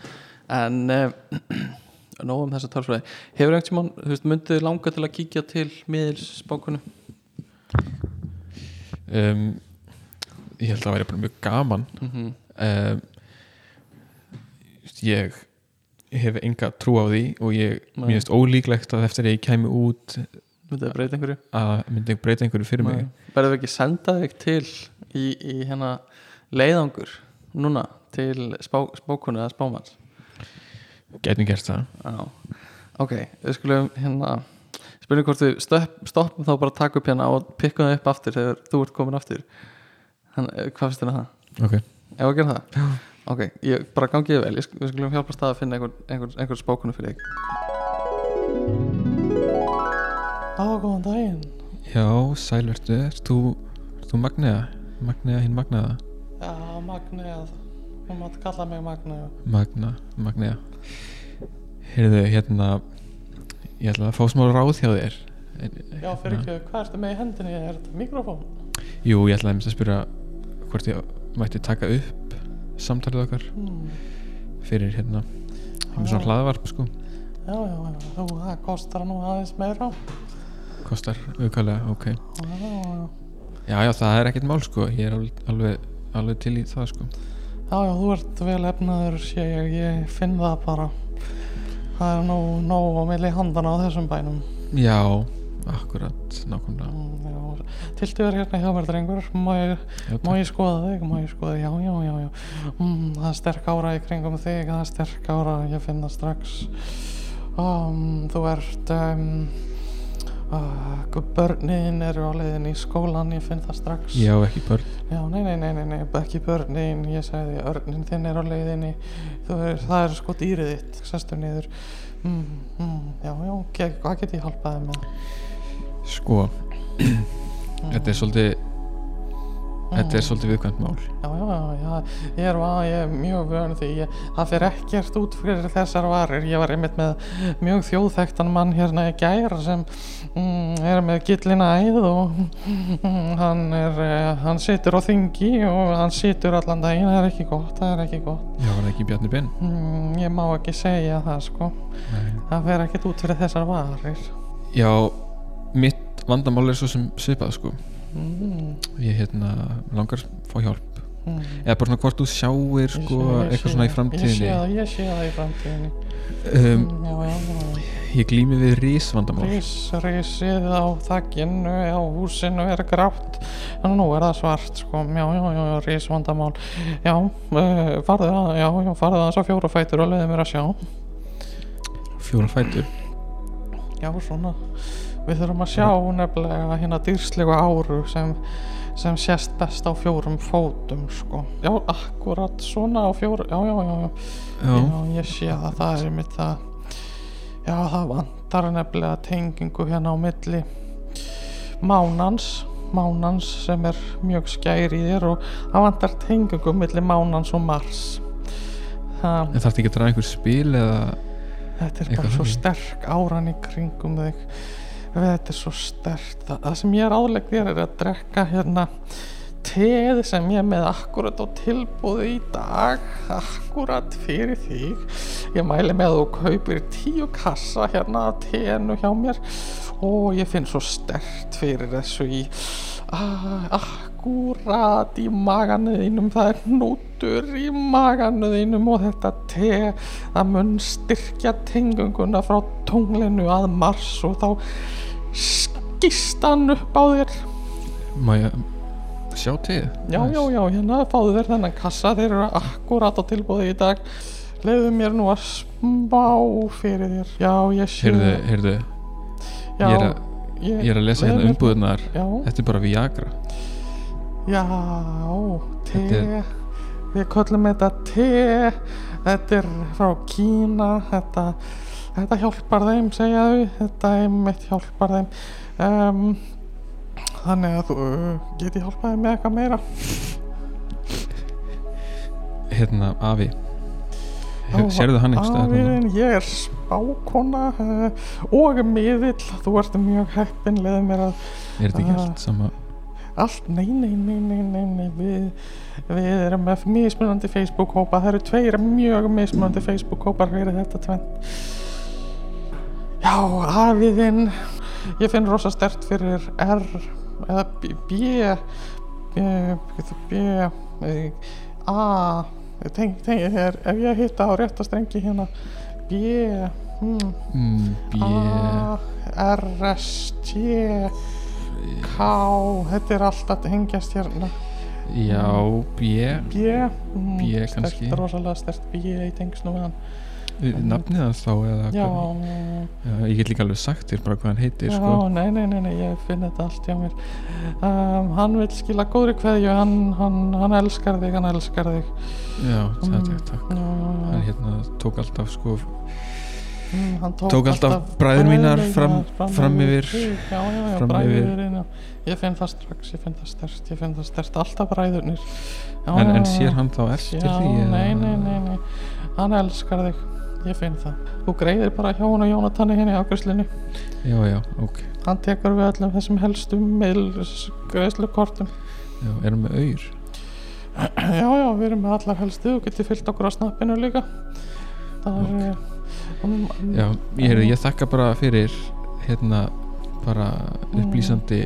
en uh, nóg um þessa tölfræði. Hefur einhvern tímann, þú veist, myndið langa til að kíkja til miðils spákonu um, ég held að það væri bara mjög gaman. Mm um, ég hef enga trú á því og ég, Nei. finnst ólíklegt að eftir að ég kæmi út Myndið að breyta einhverju? að myndi breyta einhverju fyrir mig. Verður við ekki senda þig til í, í hérna leiðangur núna til spá, spákonu eða spámanns getum gert það. Já, ok, við skulum hérna spurning hvort við stöpp, stoppum þá bara að taka upp hérna og pikka það upp aftur þegar þú ert komin aftur. Þannig, hvað finnst þér að það? ok, Ef að gera það? Já. Ok, ég bara gangið vel, ég, við skulum hjálpast að finna einhver, einhver, einhver spákonu fyrir þig. Á, góðan daginn. Já, sælvertu ert þú, ert þú Magnea? Magnea hinn Magnaða? Já, Magnea, þú mátt kalla mig Magnea Magna, Magnea. Heyrðu, hérna ég ætla að fá smá ráð hjá þér. Já, fyrir ekki, hvað ertu með í hendinni? Er þetta mikrofón? jú, ég ætla að spyrja hvort ég mætti taka upp samtalið okkar Hmm. fyrir hérna með svona hlaðvarp sko. Já, já, já, þú, það kostar nú aðeins meira. Kostar auðvitað, ok. Já, já, já, já, það er ekkert mál sko. Ég er alveg, alveg, alveg til í það sko já, já, þú ert vel efnaður sé ég, ég finn það bara. Það er nóg, nóg á milli handana á þessum bænum. Já, akkurat, nákvæmlega. Mm, Tiltu er hérna hjá mér drengur. Má ég, má ég skoða þig, má ég skoða þig, já, já, já, já. Mm, Það er sterk ára í kringum þig, það er sterk ára, ég finn það strax. Um, Þú ert um, uh, Börnin eru á leiðin í skólan, ég finn það strax. Ég á ekki börn. Já, nei, nei, nei, nei, nei, ekki börnin, ég sagði örnin þinn er á leiðinni, þú er, það er sko dýrið þitt, sestu niður, mm, mm, já, já, ge, hvað get ég hjálpaði með? sko, þetta er svolítið þetta er Mm. svolítið viðkvæmt mál. Já, já, já, já, ég er, va- ég er mjög vönu því, ég, það fyrir ekkert út fyrir þessar varir, ég var einmitt með mjög þjóðþektan mann hérna í gær sem er með gillina æð og mm, hann er, eh, hann situr á þingi og hann situr allan daginn, það er ekki gott, það er ekki gott. já, það ekki Bjarni Ben. Mm, ég má ekki segja það sko. Nei. Það fer ekkert út fyrir þessar varir. Já, mitt vandamál er svo sem svipað sko. Mm, ég hérna langar að fá hjálp. Mm. eða bara svona hvort þú sjáir Ég sko sé- ég eitthvað svona í Ég sé framtíðinni. það, ég sé það í framtíðinni. Um, mm, Já, já, já ég glými við rísvandamál Rís, rísið á þakkinu á húsinu er grátt. En nú er það svart sko. Já, já, já, rísvandamál Já, uh, farðu að, já, já, farðu að þess að fjóra fætur og leiði mér að sjá. Fjóra fætur? Já, svona. Við þurfum að sjá nefnilega hérna dýrslegu áru sem, sem sést best á fjórum fótum sko. Já, akkurat svona á fjórum Já, já, já, já, já, ég sé það, það er mitt það Já, það vantar nefnilega tengingu hérna á milli mánans mánans sem er mjög skær í þér og það vantar tengingu milli mánans og mars. Það, en þarf ekki að draga einhver spil eða Þetta er bara svo þannig. sterk áran í kringum þig. Þetta er svo sterkt. Það, það sem ég er álegg þér er að drekka hérna teð sem ég er með akkurat á tilbúðu í dag akkurat fyrir þig. Ég mæli með þú kaupir tíu kassa hérna að teðinu hjá mér. Og ég finn svo stert fyrir þessu í ah, akkurat í maganuðinum það er hnútur í maganuðinum og þetta te það mun styrkja tengunguna frá tunglinu að mars og þá skýst hann upp á þér. Ég sjá til. Já, já, já, hérna fáðu þér þennan kassa, þeir eru akkurat á tilbúði í dag. Leiðu mér nú að smá fyrir þér. Já, ég sé heyrðu, heyrðu, já, ég er að- ég er að lesa hérna umbúðunar þetta er bara Viagra. Já, te Þetta Við köllum þetta te. Þetta er frá Kína. Þetta, þetta hjálpar þeim, segja þau. Þetta er mitt hjálpar þeim. Um, Þannig að þú uh, geti hjálpaði með eitthvað meira. Hérna, Afi. Sérðu hann einhvers staðar þarna? Afiðin, ég er spákona uh, og miðill, þú ert mjög heppin, leðu mér að er þetta ekki allt sama? Allt, nei, nei, nei, nei, nei, nei við, við erum með mismunandi Facebook-hópa, það eru tveir mjög mismunandi Facebook-hópar fyrir þetta tvent Já, afiðin, ég finn rosa stert fyrir R eða B A. Er, ef ég hitta á rétta strengi hérna. B hmm, mm, B. A R S T K. Þetta er allt að hengjast hérna. Já, B. B, mm, B sterkt, kannski. rosalega stert B í tengslu með hann nafnið hans þá já, já, ég get líka alveg sagt þér bara hvað hann heitir já, sko. nei, nei, nei, nei, ég finn þetta allt hjá mér. Um, hann vil skila góðri kveðju hann, hann, hann elskar þig, hann elskar þig. Já, það Mm. er takk hann hérna tók alltaf sko Mm, hann tók, tók alltaf bræður mínar fram- fram yfir- já, já, já, já. ég finn það strax, ég finn það stert ég finn það stert, alltaf bræðurnir. En, en sér hann þá eftir því nei, nei, nei, nei. Hann elskar þig, ég finn það. Þú greiðir bara hjá hún og Jónatanni henni á ágræslinu já, já, ok. Hann tekur við öllum þessum helstu miðlgreðslukortum já, erum við auður já, já, við erum með allar helstu. Þú getur fyllt okkur á snappinu líka. Það er um, já, ég, heyrði, ég þakka bara fyrir hérna bara Mm. upplýsandi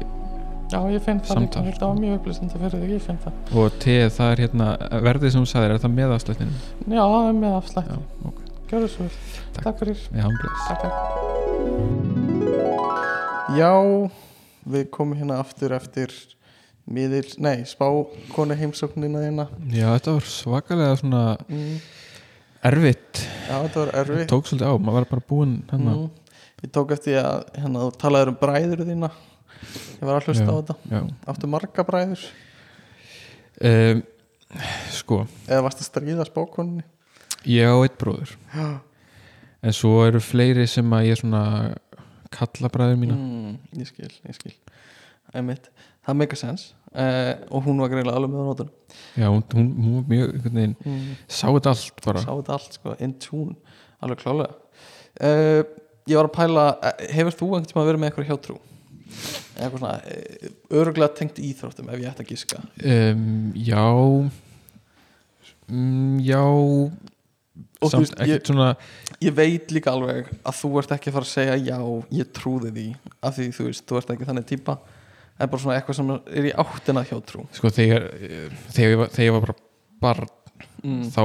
já, ég finn það líka, þetta var mjög upplýsandi fyrir þig, ég finn það. Og teð það er hérna verðið sem þú sagðir, er það með afslættinu já, það er með já, afslætti, ok, gjörðu svo vel Takk. takk fyrir já, hann bless Takk, takk. Já, við komum hérna aftur eftir miðil, nei, spákonu heimsóknina hérna. já, þetta var svakalega svona Mm. erfitt Já, þetta var erfitt. tók svolítið á, maður var bara búinn hérna Mm. Ég tók eftir að hérna, þú talaður um bræður þína. Ég var að hlusta Já. á þetta. já, Áttu marga bræður? um, sko Eða varst að stríða spákonunni? Ég á eitt bróður en svo eru fleiri sem að ég svona kalla bræður mína Mm, ég skil, ég skil. Einmitt. Það make a sense. Uh, og hún var greiðlega alveg með á nótunum. já, hún, hún, hún var mjög Mm. sá þetta allt bara sá þetta allt sko, in tune alveg klálega uh, ég var að pæla, eh, hefur þú einhvern tíma verið með eitthvað hjátrú eitthvað svona öruglega tengt íþróttum ef ég ætti að giska um, já mm, já og samt veist, ég, svona ég veit líka alveg að þú ert ekki að fara að segja já, ég trúði því af því þú veist, þú ert ekki þannig típa en bara svona eitthvað sem er í áttina hjátrú sko þegar, þegar, ég var, þegar ég var bara barn mm. þá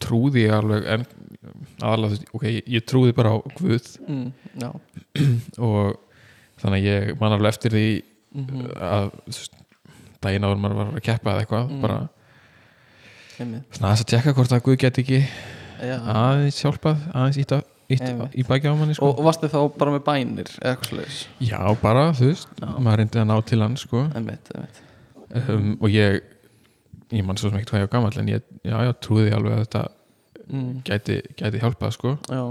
trúði ég alveg en aðalega, þú veist, ok, ég, trúði bara á Guð Mm. og þannig ég man alveg eftir því mm að þú veist, daginn áður maður var að keppa eða eitthvað Mm. bara aðeins að tjekka hvort að Guð get ekki Já. aðeins hjálpað, aðeins íta, íta í baki á manni sko. og, varstu þá bara með bænir eða eitthvað sliðis já, bara, þú veist, Já. maður reyndi að ná til hann sko. einmitt, einmitt um, og ég ég man svo sem ekkert hvað ég var gamall en ég, já, já, trúði alveg að þetta mm. gæti, gæti hjálpað sko. já,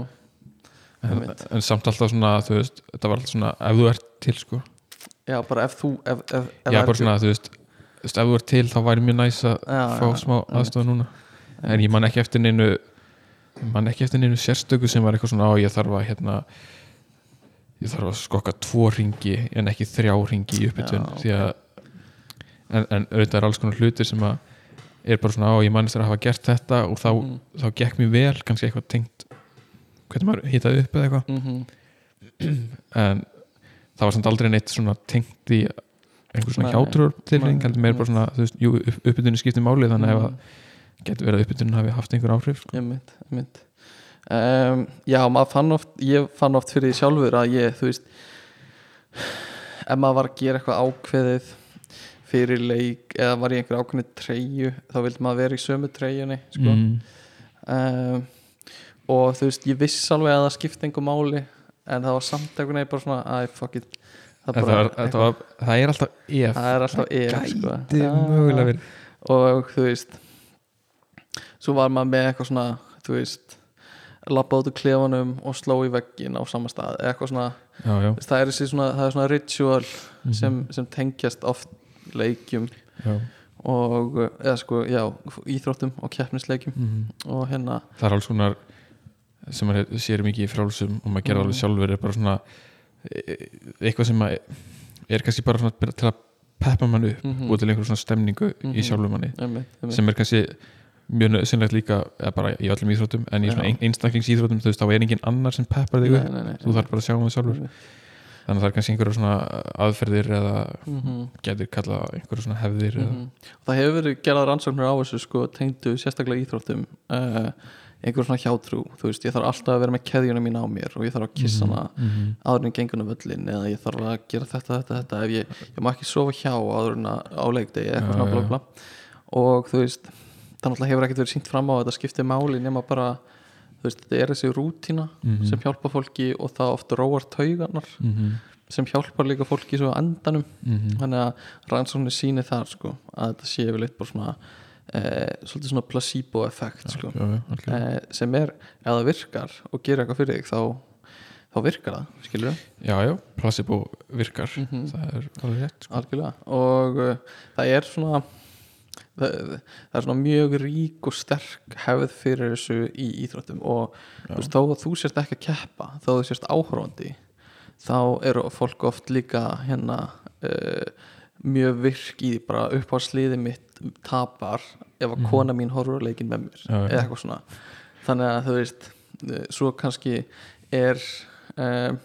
en, Einmitt. en samt alltaf svona, þú veist þetta var alltaf svona, ef þú ert til sko. já, bara ef þú ef, ef, ef já, það bara er- svona, þú veist, þú veist ef þú ert til þá væri mjög næs að fá já, smá aðstofa núna. En ég man ekki eftir neinu man ekki eftir neinu sérstöku sem var eitthvað svona á ég þarf að hérna ég þarf að skokka tvo ringi en ekki þrjá ringi í uppbytun. Að en, en auðvitað er alls konar hlutir sem að er bara svona á ég man eftir að hafa gert þetta og þá, Mm. þá gekk mér vel kannski eitthvað tengt hvernig maður hitaði upp eða eitthvað. Mhm. en það var samt aldrei neitt svona tengt í einhver svona hjátrúr tilfinning heldur meir bara svona, þú veist, jú, upp- uppbytunin skiptir máli þannig að Mm. getur verið að uppbytunin hafi haft einhver áhrif sko. einmitt, einmitt um, já, maður fann oft ég fann oft fyrir því sjálfur að ég þú veist ef maður var að gera eitthvað ákveðið fyrir leik eða var í einhver ákveðinu treyju þá vildi maður vera í sömu treyjunni sko. mm. um, og þú veist, ég viss alveg að það skipti einhver máli en það var samt einhvern veginn bara svona æ, fuck it það, bara, var, það, var, það er alltaf ef það er alltaf ef sko. mögulega verið og þú veist svo var maður með eitthvað svona þú veist lappa út úr klefanum og sló í veggin á sama stað eitthvað svona, já, já, það er svona það er svona ritual Mhm. sem, sem tengjast oft leikjum já. og, eða sko, já íþróttum og keppnisleikjum Mm. og hérna, það er alls konar sem maður sér mikið í frálsum og maður gerði Mm. alveg sjálfur er bara svona eitthvað sem er kannski bara svona til að peppa mann upp Mhm. og til einhver svona stemningu Mhm. í sjálfur manni einmitt, einmitt. sem er kannski mjög nöðsynlegt líka bara í öllum íþróttum en í svona ein, einstaklingsíþróttum þú veist þá er engin annar sem peppar þig þú þarf bara að sjá um það sjálfur Einmitt. þannig að það er kannski einhverjum svona aðferðir eða mm getur kallað einhverjum svona hefðir Mhm. það hefur verið gerað rannsóknir á þessu sko, tengdu sérstaklega íþróttum uh, einhver svona hjátrú þú veist, ég þarf alltaf að vera með keðjuna mín á mér og ég þarf að kissa hana eða áður en gengur um völlin eða ég þarf að gera þetta, þetta, þetta ef ég, ég má ekki sofa hjá áður en á leikdegi eitthvað svona bla já. bla og þú veist, það náttúrulega hefur ekkert verið sínt fram á þetta skipti máli nema bara þú veist, þetta er þessi rútína Mhm. sem hjálpa fólki og það oft róar taugarnar Mhm. sem hjálpar líka fólki svo á endanum Mhm. þannig að rannsóknir síni þar sko, að þetta sé yfirleitt bara svona e, svolítið svona placebo effekt sko, Já, já, algjörlega. e, sem er ef það virkar og gerir eitthvað fyrir þig þá, þá virkar það, skilur já, já, placebo virkar Mhm. það er alveg rétt sko. og uh, það er svona það, það er svona mjög rík og sterk hefð fyrir þessu í íþróttum og þú veist, þó að þú sérst ekki að keppa að þú sérst áhorfandi þá eru fólk oft líka hérna uh, mjög virk í bara upp á sliði mitt tapar ef að kona mín horfur leikin með mér Mhm. Já, eða eitthvað svona þannig að þú veist svo kannski er um,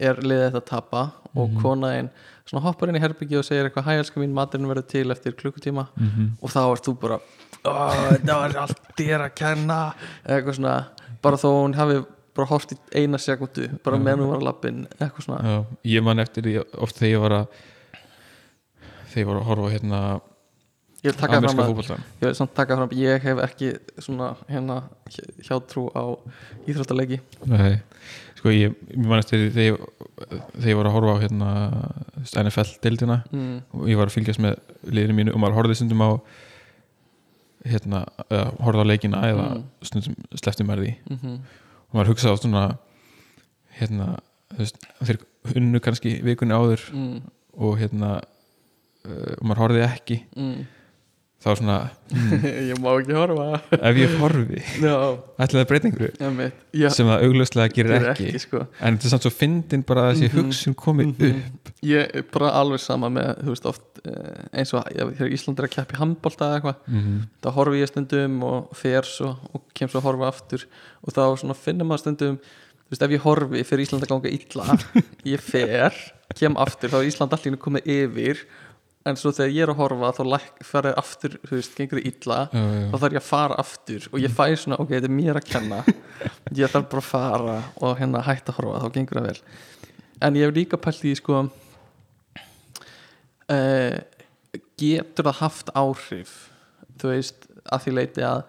er liðið þetta að tapa og Mhm. konaðin svona hoppar inn í herbyggi og segir eitthvað hæ elska mín, maturinn verður til eftir klukkutíma Mhm. og þá ert þú bara "Ó, þetta var allt þér að kenna eitthvað svona, bara þó hún hafi bara hort í eina sekundu bara meðan hún var að lappin, eitthvað svona Já, ég man eftir því oft þegar ég var að þegar ég var að horfa hérna ég vil taka fram að, ég vil samt taka fram að ég hef ekki svona hérna hjátrú á íþróttalegi Nei, sko ég, ég man eftir því þegar þegar ég var að horfa á hérna NFL-deildina mm, og ég var að fylgjast með liðinu mínu og maður horfði stundum á hérna, uh, horfði á leikina eða Mm. stundum slefti maður því. Mm og maður hugsaði á svona hérna, þú veist, þeir unnu kannski vikunni áður mm, og hérna og maður horfði ekki. Mm. Þá svona, ég má ekki horfa. Ef ég horfi. Já, ætlaði að breyta einhverju? Ég, sem það augljóslega gerir ekki, ekki sko. en þetta er samt svo fyndin bara þessi Mhm. hugsun komið upp. Ég er bara alveg sama með veist oft eh, eins og ja, þegar Ísland er að keppa í handbolta eða eitthvað mm þá horfi ég stundum og fer svo og kem svo að horfa aftur. Og þá finnum maður stundum veist ef ég horfi fyrir Ísland að ganga illa ég fer, kem aftur þá er Ísland allir komið yfir en svo þegar ég er að horfa þá læk, ferði aftur, þú veist, gengur það illa já, já. þá þarf ég að fara aftur og ég fæ svona, ok, þetta er mér að kenna ég þarf bara að fara og hérna hætta að horfa, þá gengur það vel en ég hef líka pælt í sko uh, getur það haft áhrif þú veist, að því leiti að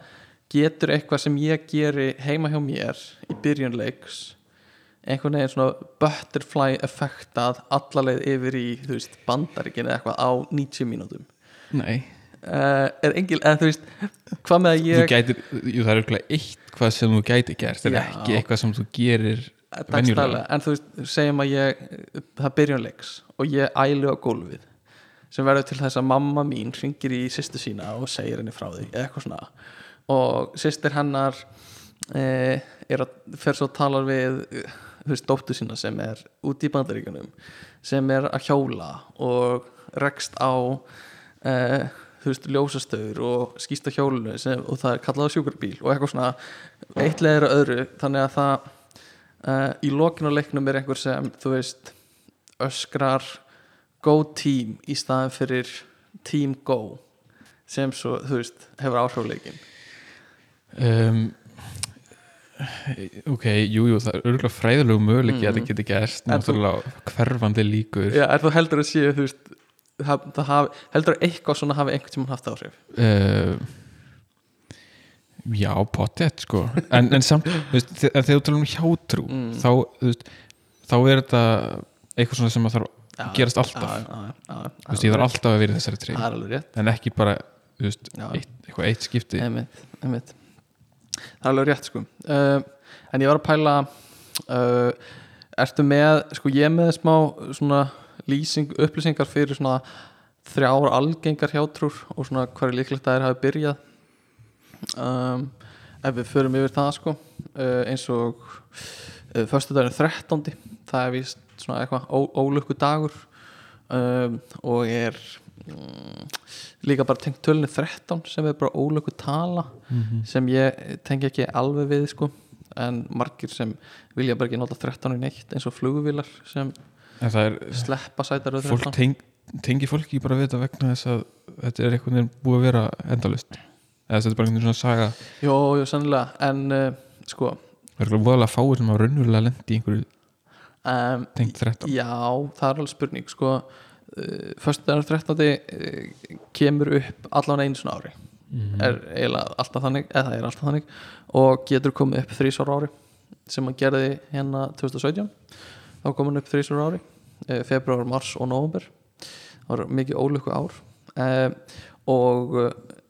getur eitthvað sem ég geri heima hjá mér í byrjunleiks einhvern veginn svona butterfly effektað allaleið yfir í veist, bandaríkin eða eitthvað á 90 mínútum. Nei, uh, er engil, eða þú veist hvað með að þú ég gætir jú, það er auðvitað eitthvað sem þú gæti gert en Já. ekki eitthvað sem þú gerir dagstælega, venjulega. En þú veist, segjum að ég það byrjun leiks og ég ælu á gólfið sem verður til þess að mamma mín ringir í sýstu sína og segir henni frá því eitthvað svona. Og sýstir hennar eh, er að fer svo að tala við eh, veist, dóttu sína sem er út í bandaríkunum sem er að hjóla og rekst á eh, þú veist, ljósastöður og skýst á hjólunu sem, og það er kallað á sjúkrabíl og eitthvað svona eitt leður að öðru. Þannig að það uh, í lokinu leiknum er einhver sem þú veist öskrar go team í staðin fyrir team go sem svo, þú veist, hefur áhrif á leikin um, ok, jú, jú, það er örgulega fræðilegu möguleiki að þetta Mm. En þú- náttúrulega hverfandi líkur. Já, er þú heldur að séu, þú veist það, það hafi, heldur að eitthvað svona hafi einhvern tímann haft áhrif? Uh, já, pottet sko. En, en samt, þegar þú tala um hjátrú Mm. þá, veist, þá er þetta eitthvað svona sem þarf að gerast alltaf. já, já, þú veist, ég þarf alltaf að vera í þessari rétt. En ekki bara, þú veist, eitthvað eitt skipti. Einmitt, einmitt. Það er alveg rétt sko uh, en ég var að pæla uh, ertu með sko ég er með smá svona lýsing, upplýsingar fyrir svona þrjár algengar hjátrúr og svona er líklegt að þær hafi byrjað um, ef við förum yfir það sko uh, eins og uh, förstu daginn 13. það er víst svona eitthvað ó- ólukku dagur um, og er líka bara tengt tölunni 13 sem er bara ólöku tala Mhm. sem ég tengi ekki alveg við sko. En margir sem vilja bara ekki nota 13 í neitt eins og flugvilar sem er, sleppa sætar fólk teng, tengi fólk ekki bara við þetta vegna þess að þetta er einhvern veginn búið að vera endalust eða þetta er bara einhvern veginn svona saga. Jó, jú, sannlega en uh, sko það er alveg voðalega fáir sem hafa raunverulega lendi í einhverju um, tengt 13 Já, það er alveg spurning sko, uh, Föstudagur 13. Uh, kemur upp allan einu svona ári Mhm. er eiginlega alltaf þannig eða það er alltaf þannig og getur komið upp þrísvar ári sem hann gerði hérna 2017 þá kom hann upp þrísvar ári uh, februar, mars og november það var mikið ólöku ár uh, og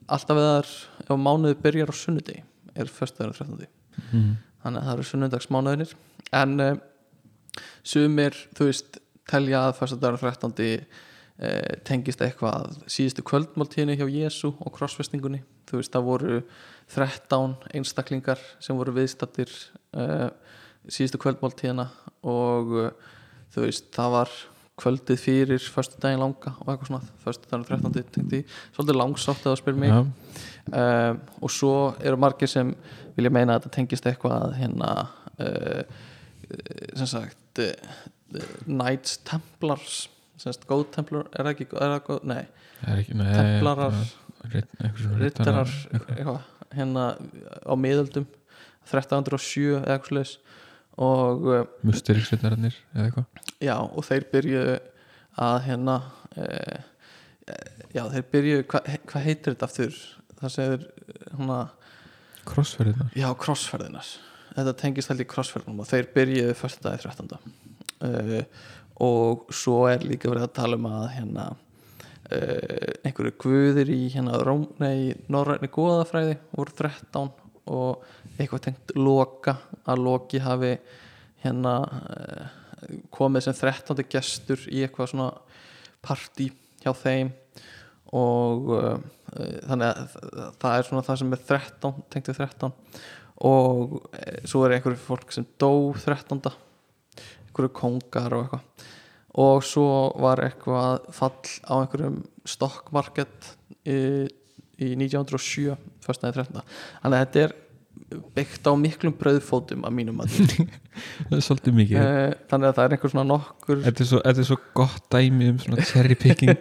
alltaf við þar ef mánuði byrjar á sunnudegi er föstudagur 13 Mhm. þannig að það eru sunnudagsmánuðinir en uh, sumir, þú veist, telja að fyrstadagur 13. Uh, tengist eitthvað síðustu kvöldmáltíðinu hjá Jésu og krossfestingunni þú veist, það voru 13 einstaklingar sem voru viðstattir uh, síðustu kvöldmáltíðina og uh, þú veist, það var kvöldið fyrir fyrstudaginn langa og eitthvað svona, fyrstudaginn 13. tengdi, svolítið langsátt að spyr mig Já, um, og svo eru margir sem vilja meina að þetta tengist eitthvað hérna uh, sem sagt Knights Templars sem sagt Góð Templar, er ekki er góð, nei, ekki nei, Templarar rittarar eitthvað, hérna á miðöldum 1307 eða eitthvað slags og uh, musteríksritararnir eða eitthvað. Já, og þeir byrju að hérna uh, já, þeir byrju hvað hva heitir þetta aftur? Það segir hérna krossferðinar Já, krossferðinar Þetta tengist held í krossferðinum og þeir byrjuðu fyrsta dagi 13. Uh, og svo er líka verið að tala um að hérna uh, einhverju guðir í hérna norræni góðafræði voru 13 og eitthvað tengt loka að loki hafi hérna uh, komið sem 13. gestur í eitthvað svona partí hjá þeim og þannig að það er svona það sem er 13 tengt við 13 og svo er einhverju fólk sem dó 13 einhverju kongar og eitthvað. Og svo var eitthvað fall á einhverjum stock market í, í 1907 fyrstæði 13 þannig að þetta er byggt á miklum brauðfótum að mínum að það er svolítið mikið. Þannig að það er einhver svona nokkur þetta er, svo, þetta er svo gott dæmi um svona cherry picking.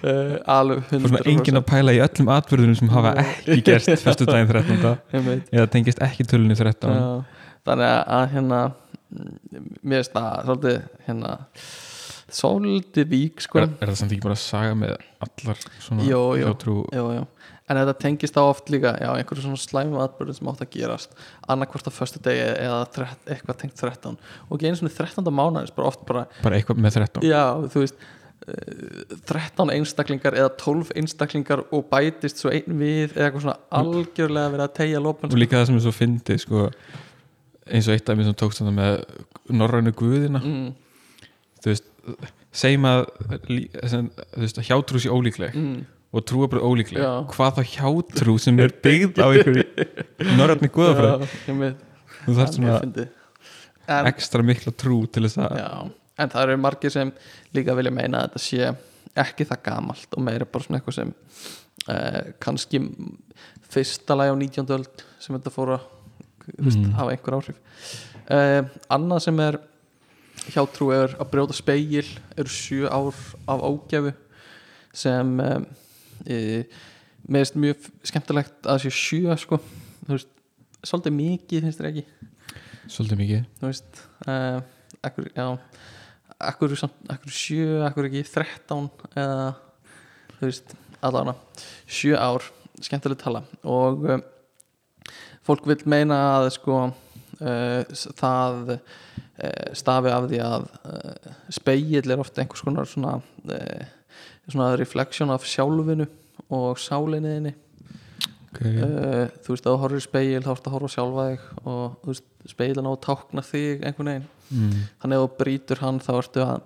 Uh, alveg og svona engin að pæla í öllum atbyrðunum sem hafa ekki gerst fyrstu daginn 13. einmitt. Eða tengist ekki tölunni 13 Já, þannig að hérna mér finnst það svolítið hérna svolítið vík sko er, er það samt ekki bara að saga með allar svona Jó, jó. jú. en þetta tengist á oft líka já, einhverju svona slæmu atbyrðum sem átt að gerast annarkvort á föstu degi eða þrett, eitthvað tengt 13 og ekki einu svona 13. mánuðis bara oft bara, bara eitthvað með 13 já, þú veist eh, 13 einstaklingar eða 12 einstaklingar og bætist svo einn við eða eitthvað svona algjörlega verið að tegja lópan og líka það sem er svo fyndið sko, eins og eitt af mér sem tókst með norrænu guðina. Mm, þú veist, segjum að að hjátrú sé ólíkleg mm, og trúa bara ólíkleg Já. hvað þá hjátrú sem er byggð á einhverju norrænu guðafræð þú þarf svona en, ekstra mikla trú til þess að já, en það eru margir sem líka vilja meina að þetta sé ekki það gamalt og meira bara svona eitthvað sem uh, kannski fyrsta lagi á 19. öld sem þetta fór að veist, Mm. hafa einhver áhrif. Uh, annað sem er hjátrú er að brjóta speil eru sjö ár af ógæfu sem e, mér finnst mjög skemmtilegt að það sé sjö sko. Veist, svolítið mikið finnst þér ekki? Svolítið mikið. Þú veist uh, akkur, já akkur, samt, akkur sjö, akkur ekki 13 eða þú veist, allavega sjö ár, skemmtileg tala. Og fólk vil meina að sko uh, það uh, stafi af því að uh, speill er ofta einhvers konar svona svona reflection af sjálfinu og sálinniðinni okay. þú veist, ef þú horfir í speil þá ertu að horfa sjálfa þig og speilin á að tákna þig einhvern veginn mm. þannig ef þú brýtur hann þá ertu að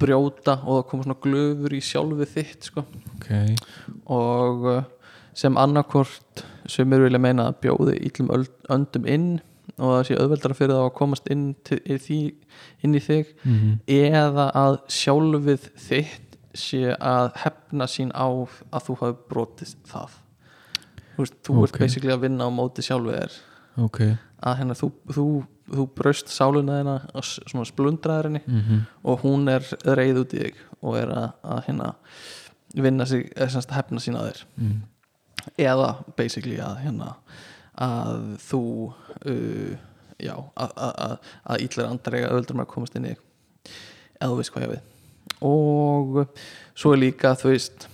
brjóta og það koma svona glöfur í sjálfu þitt sko. okay. og sem annarkvort sem eru vilja meina að bjóði ítlum öndum inn og það sé auðveldara fyrir það að komast inn, til, í því, inn í þig mm. eða að sjálfið þitt sé að hefna sín á að þú hafi brotið það þú, veist, þú ert Ok. basically að vinna á móti sjálfið þér ok að hérna þú, þú þú braust sáluna s- svona splundraðir henni Mhm. og hún er reið út í þig og er að, að hérna vinna sig, hefna sína þér Mm. Eða basically að hérna að þú uh, já, að, að, að, að andar eiga öldrum að komast inn í eða þú veist hvað ég við og svo er líka þú veist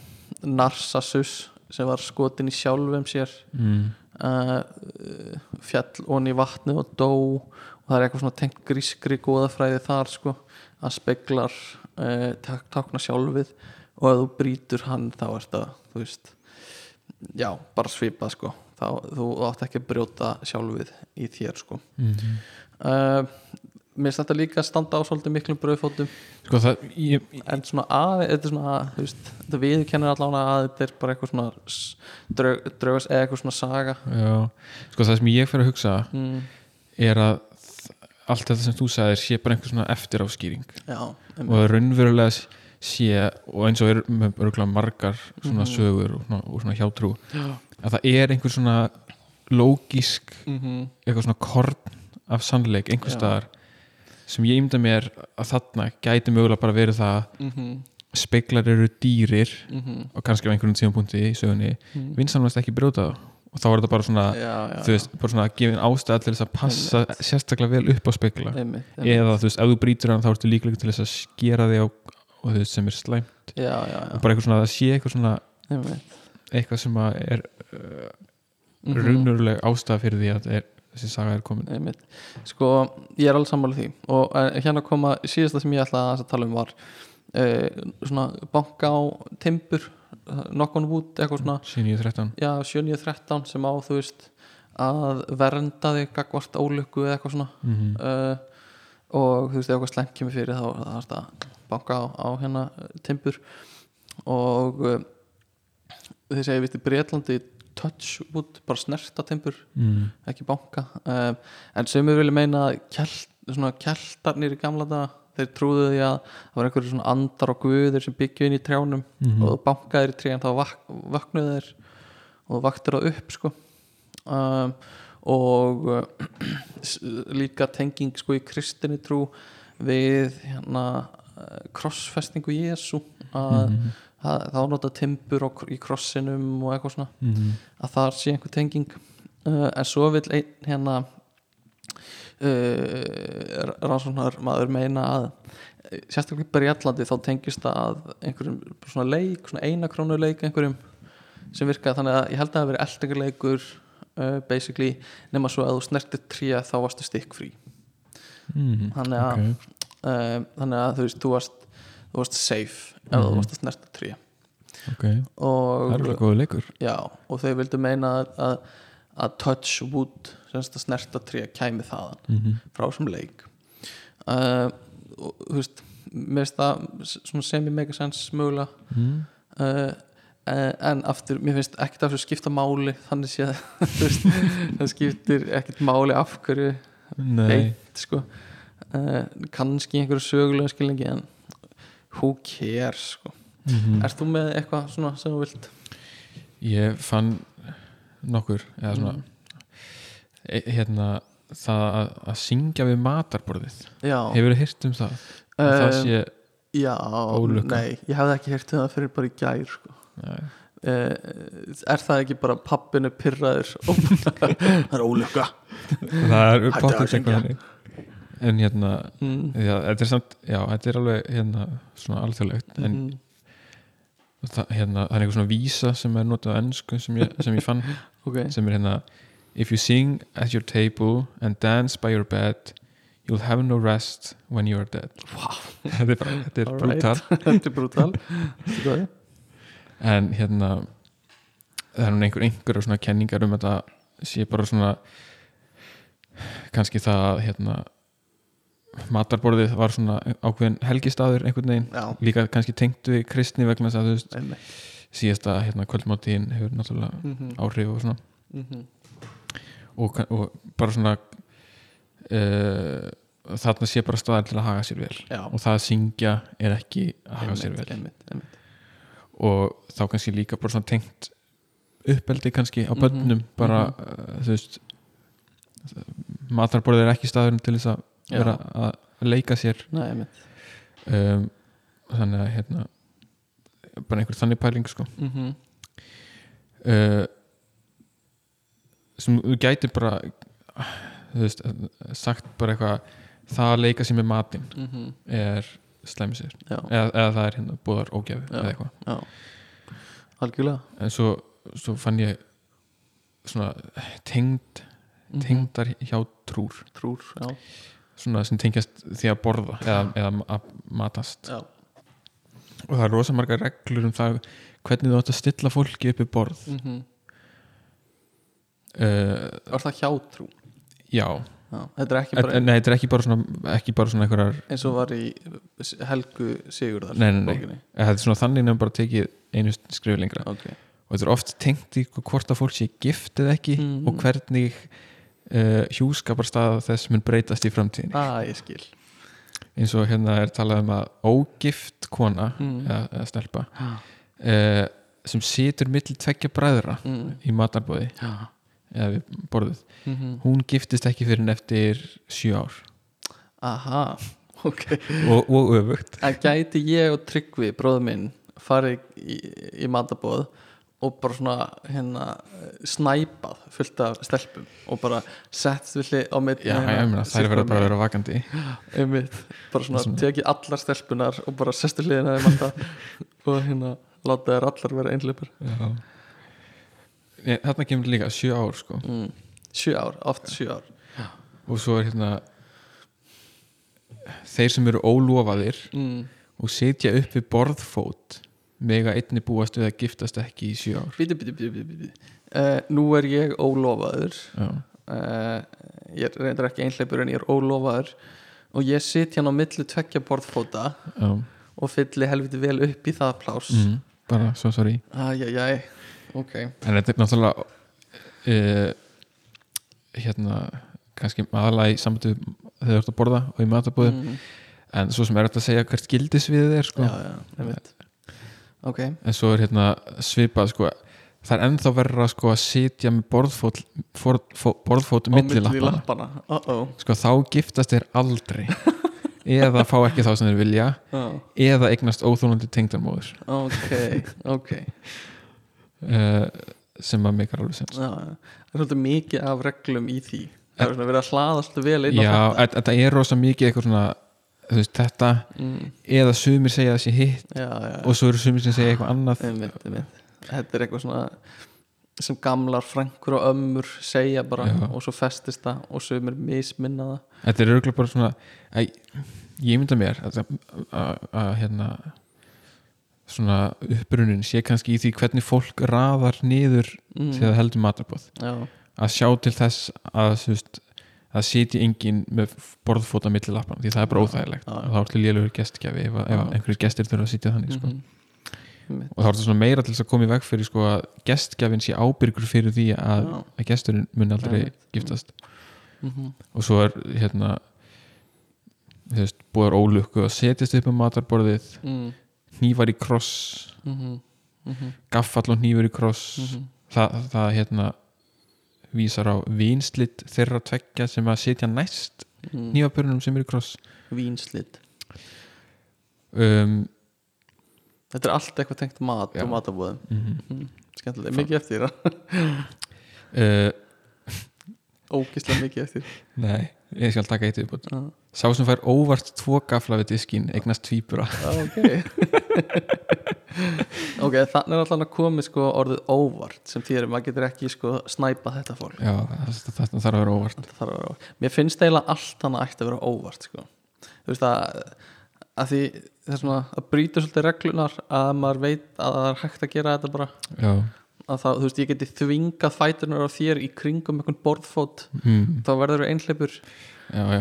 Narcissus sem var skotin í sjálfum sér Mm. uh, fjall onni vatni og dó. Og það er eitthvað svona tengt grískri góðafræði þar sko að speglar uh, tak takna sjálfið. Og ef þú brýtur hann þá er þetta þú veist já, bara svipað sko. Þá, þú átt ekki að brjóta sjálfið í þér sko. Mhm. uh, mér finnst þetta líka að standa á svolítið miklum brauðfótum. Sko það ég, en svona að, þetta er svona veist, þetta viðkennir allavega að þetta er bara eitthvað svona draug, draugas eða eitthvað svona saga. Já, Sko það sem ég fer að hugsa mm, er að allt þetta sem þú sagðir sé bara einhver svona eftiráskýring. Já, og raunverulega sé og eins og er örgulega margar svona Mhm. sögur og svona, og svona hjátrú já. að það er einhver svona lógísk Mm eitthvað svona korn af sannleik einhver staðar sem ég ymda mér að þarna gæti mögulega bara verið það -hmm. speiklar eru dýrir Mm og kannski á einhverjum tímapunkti í sögunni vinsamlegast ekki brjóta það og þá er þetta bara svona, já, já, þú veist, bara svona gefin ástæða til þess að passa sérstaklega vel upp á speikla einmitt, einmitt. eða þú veist, ef þú brýtur hann þá ertu líklega til þess að skera þig á og veist, sem er slæm já, já, já, og bara eitthvað svona að það sé eitthvað svona eitthvað sem að er uh, Mhm. raunveruleg ástæða fyrir því að er, þessi saga er komin. Einmitt. sko, ég er alveg sammála því. Og uh, hérna koma, síðasta sem ég ætla að tala um var uh, svona banka á timbur knock on wood, eitthvað svona. 7.13 já, 7.13 sem á, þú veist að vernda þig gagvart ólöku eða eitthvað svona. Mm -hmm. uh, og þú veist, ef eitthvað slemt kemur fyrir þá er þetta að banka á, á hérna timbur og uh, þeir segja vist í Breitlandi touch wood, bara snerta timbur mm. ekki banka um, en við vilja meina að kjelt, svona kjeltarnir í gamla daga þeir trúðu því að það var einhverju svona andar og guðir sem byggju inn í trjánum Mhm. og þú bankaðir í trján þá vak vaknuðu þeir og vaktir það upp sko um, og uh, líka tenging sko í kristinni trú við hérna krossfestingu Jésu að Mhm. það, þá nota timbur á, í krossinum og eitthvað svona Mm. að þar sé einhver tenging uh, en svo vil einn hérna uh, rannsóknar maður meina að eh, sérstaklega bara í Allandi þá tengist það að einhverjum svona leik, svona eina krónu leik einhverjum sem virkaði þannig að ég held að það verið eldingarleikur uh, basically nema svo að þú snertir tríja þá varstu stikk frí Mm. Þannig að- Ok. Uh, þannig að þú veist, þú varst, þú varst safe ef þú Mhm. varst að snerta tríja ok, það og er Já, og þau vildu meina að, að, að touch wood að snerta tré kæmi þaðan mm -hmm. frá sem leik. Uh, og þú veist mér finnst það svona semi mega sense mögulega. Mm. uh, en aftur, mér finnst ekkert af þessu skipta máli þannig sé að þú veist, það skiptir ekkert máli af hverju Nei, eitt sko uh, kannski einhverju sögulega skilningi en who cares sko? Mm Ert þú með eitthvað svona sem þú vilt? Ég fann nokkur eða svona Mm. e, hérna það að, að syngja við matarborðið. Já, hefur þið hýrt um það? Að það Um, sé Já, Ólukka. nei, ég hefði ekki heyrt um það fyrir bara í gær sko. nei, uh, Er það ekki bara pappinu pyrraður og það er ólukka það er Hættu pottur að syngja. þannig en hérna mm. já, þetta er samt, já, þetta er alveg hérna svona alþjóðlegt en mm. það, hérna, það er einhver svona vísa sem er notað á ennsku sem ég, sem ég fann Ok, sem er hérna if you sing at your table and dance by your bed you'll have no rest when you are dead. Wow, þetta er, bara- þetta er brútal. Þetta er brútal. En hérna það er nú einhver einhver svona kenningar um þetta sé bara svona kannski það að hérna matarborðið var svona ákveðin helgistaður einhvern veginn. Já, líka kannski tengt við kristni vegna þess að þú veist einmitt. síðasta hérna kvöldmáttíðin hefur náttúrulega Mhm, áhrif og svona. Mhm. og, ka- og bara svona uh, þarna sé bara staðar til að haga sér vel. Já, og það að syngja er ekki að haga sér einmitt, vel. einmitt, og þá kannski líka bara svona tengt uppeldi kannski á bönnum bara mhm. uh, þú veist matarborðið er ekki staðurinn til þess að. Vera að leika sér. Nei, um, þannig að hérna bara einhver þannig pæling sko. Mm uh, sem þú gæti bara þú veist, sagt bara eitthvað það að leika sér með matinn -hmm. er slæmi sér. Eða, eða það er hérna búðar Já. eða eitthvað. Algjörlega. En svo, svo fann ég svona tengd Mhm. tengdar hjá trúr. Trúr, já, svona sem tengjast því að borða eða, eða að matast já. og það er rosa margar reglur um það hvernig þú átt að stilla fólki upp í borð Mm -hmm. uh, Er það hjátrú? já, Já, þetta er ekki bara en, nei, þetta er ekki bara svona ekki bara svona einhverjar eins og var í Helgu Sigurðar Nei, nei, nei. eða þetta er svona þannig nefnum bara tekið einu skrifu lengra Ok, og þetta er oft tengt í hvort að fólk sé gift eða ekki Mhm. og hvernig uh, hjúskaparstað þess mun breytast í framtíðinni. Skil. Eins og hérna er talað um að ógift kona Mm. eða, eða stelpa Já, uh, sem situr milli tveggja bræðra mm. í matarbóði já. eða við borðið Mm hún giftist ekki fyrir en eftir sjö ár. Aha, ok. Og, og öfugt. En gæti ég og Tryggvi, bróður minn farið í, í matabóð og bara svona hérna snæpað fullt af stelpum og bara sett villi á mitt já, ég meina þær verða bara að vera vakandi einmitt, bara svona, Svona. tekið allar stelpunar og bara sestu hliðina þeim alltaf og hérna láta þær allar vera einhleipur já Ég, þarna kemur líka sjö ár sko mm. sjö ár, oft sjö ár og svo er hérna þeir sem eru ólofaðir mm. og sitja upp við borðfót mega einni búast við að giftast ekki í sjö ár. Bíti, bíti, bíti. Uh, nú er ég ólofaður. Já, uh, ég er reyndar ekki einhleipur en ég er ólofaður. Og ég sit hérna á milli tveggja borðfóta já, og fylli helviti vel upp í það pláss. Mm, bara svo sorry. Æjæjæj, ok. En þetta er náttúrulega uh, hérna kannski aðalega í samtöðu þegar þú ert að borða og í matabóðum mm, en svo sem er þetta að segja hvert gildisviðið er sko. Já, já, einmitt Ok, en svo er hérna svipað sko, það er ennþá verra sko, að sitja með borðfót, for, for, borðfót millilappana lappana uh -oh. sko, þá giftast þeir aldrei. Eða fá ekki þá sem þeir vilja. Oh. eða eignast óþólandi tengdarmóður. Ok, ok. Uh, sem að meikar alveg sens já, já. Það er svolítið mikið af reglum í því. Það er svona verið að hlaða svolítið vel inn á já, þetta þetta er rosa mikið eitthvað svona veist, þetta, mm, eða sumir segja þessi hitt Já, já, og svo eru sumir sem segja eitthvað annað. Einmitt, einmitt. Þetta er eitthvað svona sem gamlar frænkur og ömmur segja bara og svo festist það og sumir misminna það. Þetta er örgulega bara svona að, ég mynda mér að, að, að hérna svona upprunin sé kannski í því hvernig fólk raðar niður mm, þegar það heldur matarbóð Já, að sjá til þess að þú veist, að sitja enginn með borðfóta milli lappan því það er bara óþægilegt og þá ertu lélugur gestgjafi ef, ef einhverjir gestir þurfa að sitja þannig sko. mhm. Einmitt. og þá er þetta meira til þess að koma í veg fyrir sko, að gestgjafin sé ábyrgur fyrir því að, að gesturinn mun aldrei Einmitt. giftast Mhm. og svo er hérna þú veist, búðar ólukku að setjast upp um matarborðið mm, hnífar í kross mhm, mhm, gaffall og hnífur í kross mhm. það, það hérna vísar á vinslit þeirra tveggja sem að setja næst Mm. hnífapörunum sem eru kross. Vínslit. Um, Þetta er allt eitthvað tengt mat Já. og matabóðum mm mm. Skemmtilega, mikið eftir uh, Ógislega mikið eftir. Nei, ég skal taka eitt viðbútt Já, sá sem fær óvart tvo gafla við diskinn eignast tvíbura. Ok. Ok, þannig er alltaf að komi sko orðið óvart sem þýðir maður getur ekki sko snæpað þetta fólk. Já, það, það þarf að vera óvart. Þetta þarf að vera óvart. Mér finnst eiginlega allt hann ætti að vera óvart sko. Þú veist að að því það er svona að brýta svolítið reglunar að maður veit að það er hægt að gera þetta bara. Já, að það, þú veist, ég geti þvingað fætunar á þér í kringum einhvern borðfót mm, þá verður þú einhleipur já, já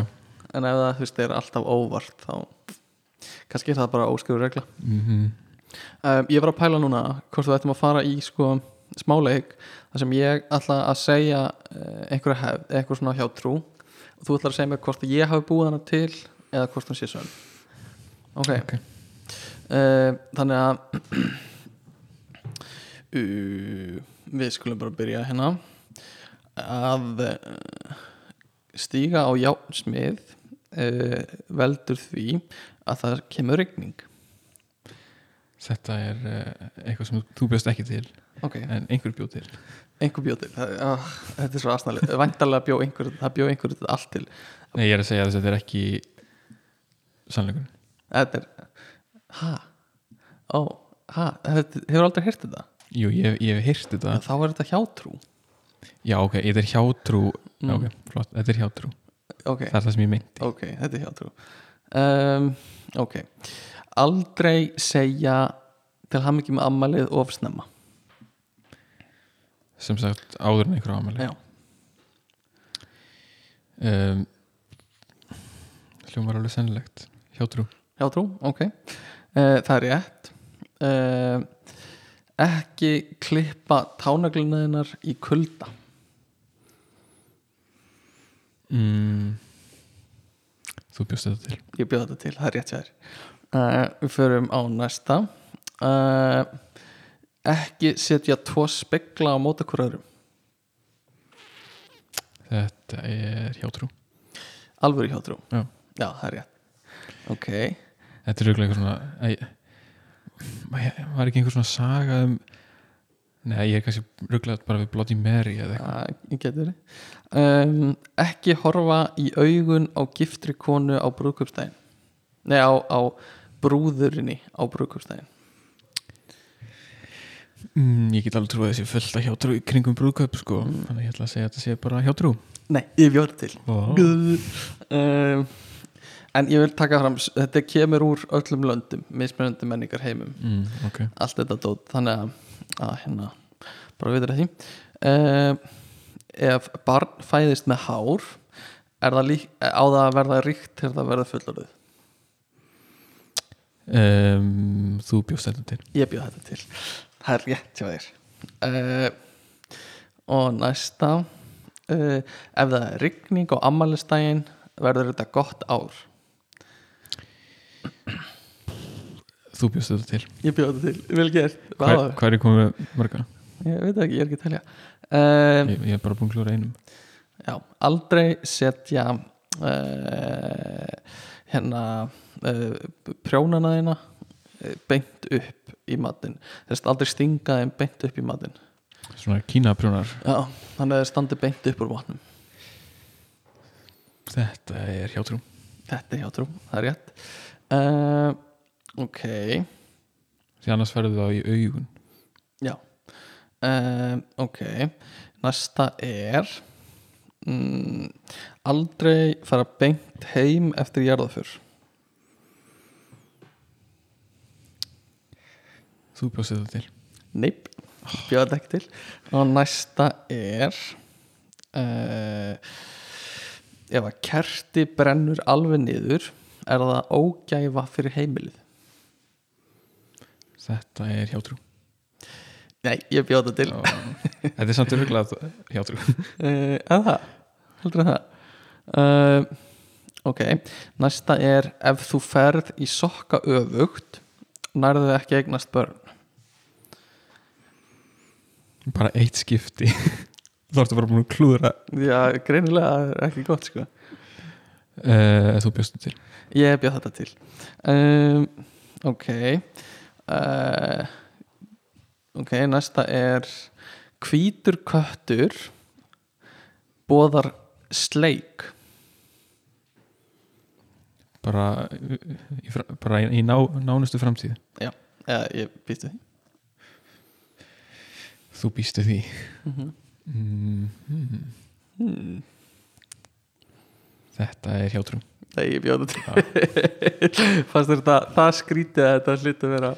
en ef það, þú veist, er alltaf óvart þá kannski er það bara óskrifu regla. Mm um, ég var að pæla núna hvort við ættum að fara í sko smáleik þar sem ég ætla að segja uh, einhverja hefð, eitthvað svona hjá trú og þú ætlar að segja mér hvort ég hafi búið hana til eða hvort hún sé sönn ok, Ok. Uh, þannig að uh, við skulum bara byrja hérna. Að uh, stíga á játnsmið uh, veldur því að það kemur rigning. Þetta er uh, eitthvað sem þú bjóst ekki til ok, en einhver bjóð til. Einhver bjó til. Það, uh, þetta er svo aðsnalið, væntalega bjó einhver það bjó einhver þetta allt til. Nei, ég er að segja að þetta er ekki sannleikur þetta er, ha? Ó, ha, þetta, hefur aldrei heyrt þetta? Jú, ég, ég hef heyrt þetta. Þá er þetta hjátrú. Já, ok, þetta er hjátrú. Mm. Ok, flott, þetta er hjátrú ok, Það er það sem ég meinti. Ok, þetta er hjátrú. Um, ok. Aldrei segja til hann ekki með ammalið of snemma. Sem sagt áður en einhver ámæli já, um, Hljómar alveg sennilegt. Hjátrú. Hjátrú, ok. Uh, það er rétt. Uh, ekki klippa tánaglinuðinar í kulda mm, Þú bjóst þetta til. Ég bjóð þetta til, það er rétt sér uh, við förum á næsta. Uh, ekki setja tvo spekla á móta hver öðrum Þetta er hjátrú. Alvöru hjátrú, Já. já það er rétt. Ok, Þetta er auðvitað eitthvað svona æ, Var ekki einhver svona saga um Nei, ég er kannski rugglega bara við Bloody Mary eða eitthvað. Um, ekki horfa í augun á giftri konu á brúðköpstæðin nei, á, á brúðurinni á brúðköpstæðin mm, Ég get alveg trúið að þessi fullt að hjátrú kringum brúðkaup sko. Þannig að ég ætla að segja að þetta sé bara hjátrú. Nei, ég bjóð til. Oh. um, en ég vil taka fram þetta kemur úr öllum löndum mismunandi menningar heimum mm, Ok. Allt þetta dót þannig að, að hérna, bara vitur því. Uh, ef barn fæðist með hár er það lík, á það að verða ríkt til það verða fullorðið? Um, Þú bjóst þetta til. Ég bjóð þetta til. Það er rétt hjá þér. Uh, og næsta uh, ef það er rigning á ammælistægin verður þetta gott ár Þú bjóst þetta til. Ég bjóð þetta til, vel gert. Hver, Hvað er komið marga? ég veit ekki, ég er ekki að telja. Um, Ég, ég er bara búin að klúra einum. Já, aldrei setja uh, hérna uh, prjónana þína uh, beint upp í matinn. Þess aldrei stinga þeim beint upp í matinn. Svona kínaprjónar Já, þannig að þeir standi beint upp úr vatnum. Þetta er hjátrú. Þetta er hjá trú, það er rétt. Uh, Ok, Því annars ferðu það í augun. Já. Uh, Ok, næsta er mm, aldrei fara beint heim eftir jarðaför Þú bjóst þetta til. Neip, bjóða þetta ekki til. Og næsta er uh, ef að kerti brennur alveg niður er það ógæfa fyrir heimilið Þetta er hjátrú. Nei, ég bjóða til. Já. Þetta er samt örgulega hjátrú. Uh, En það, heldur það? Uh, Ok, næsta er ef þú ferð í sokka öfugt nærðu ekki eignast börn. Bara eitt skipti. Þú ertu bara búin að klúðra. Já, greinilega ekki gott sko. Uh, Þú bjóst þetta til. Ég bjóð þetta til. Um, Ok uh, Ok, næsta er Hvítur köttur Bóðar sleik. Bara í, bara í, ná, nánustu framtíð. Já, eða ég býstu því. Þú býstu því. Mm -hmm. hmm. Þetta er hjátrú Nei, ég bjóð þetta Fannst þér þetta það skrítið að þetta hluti að vera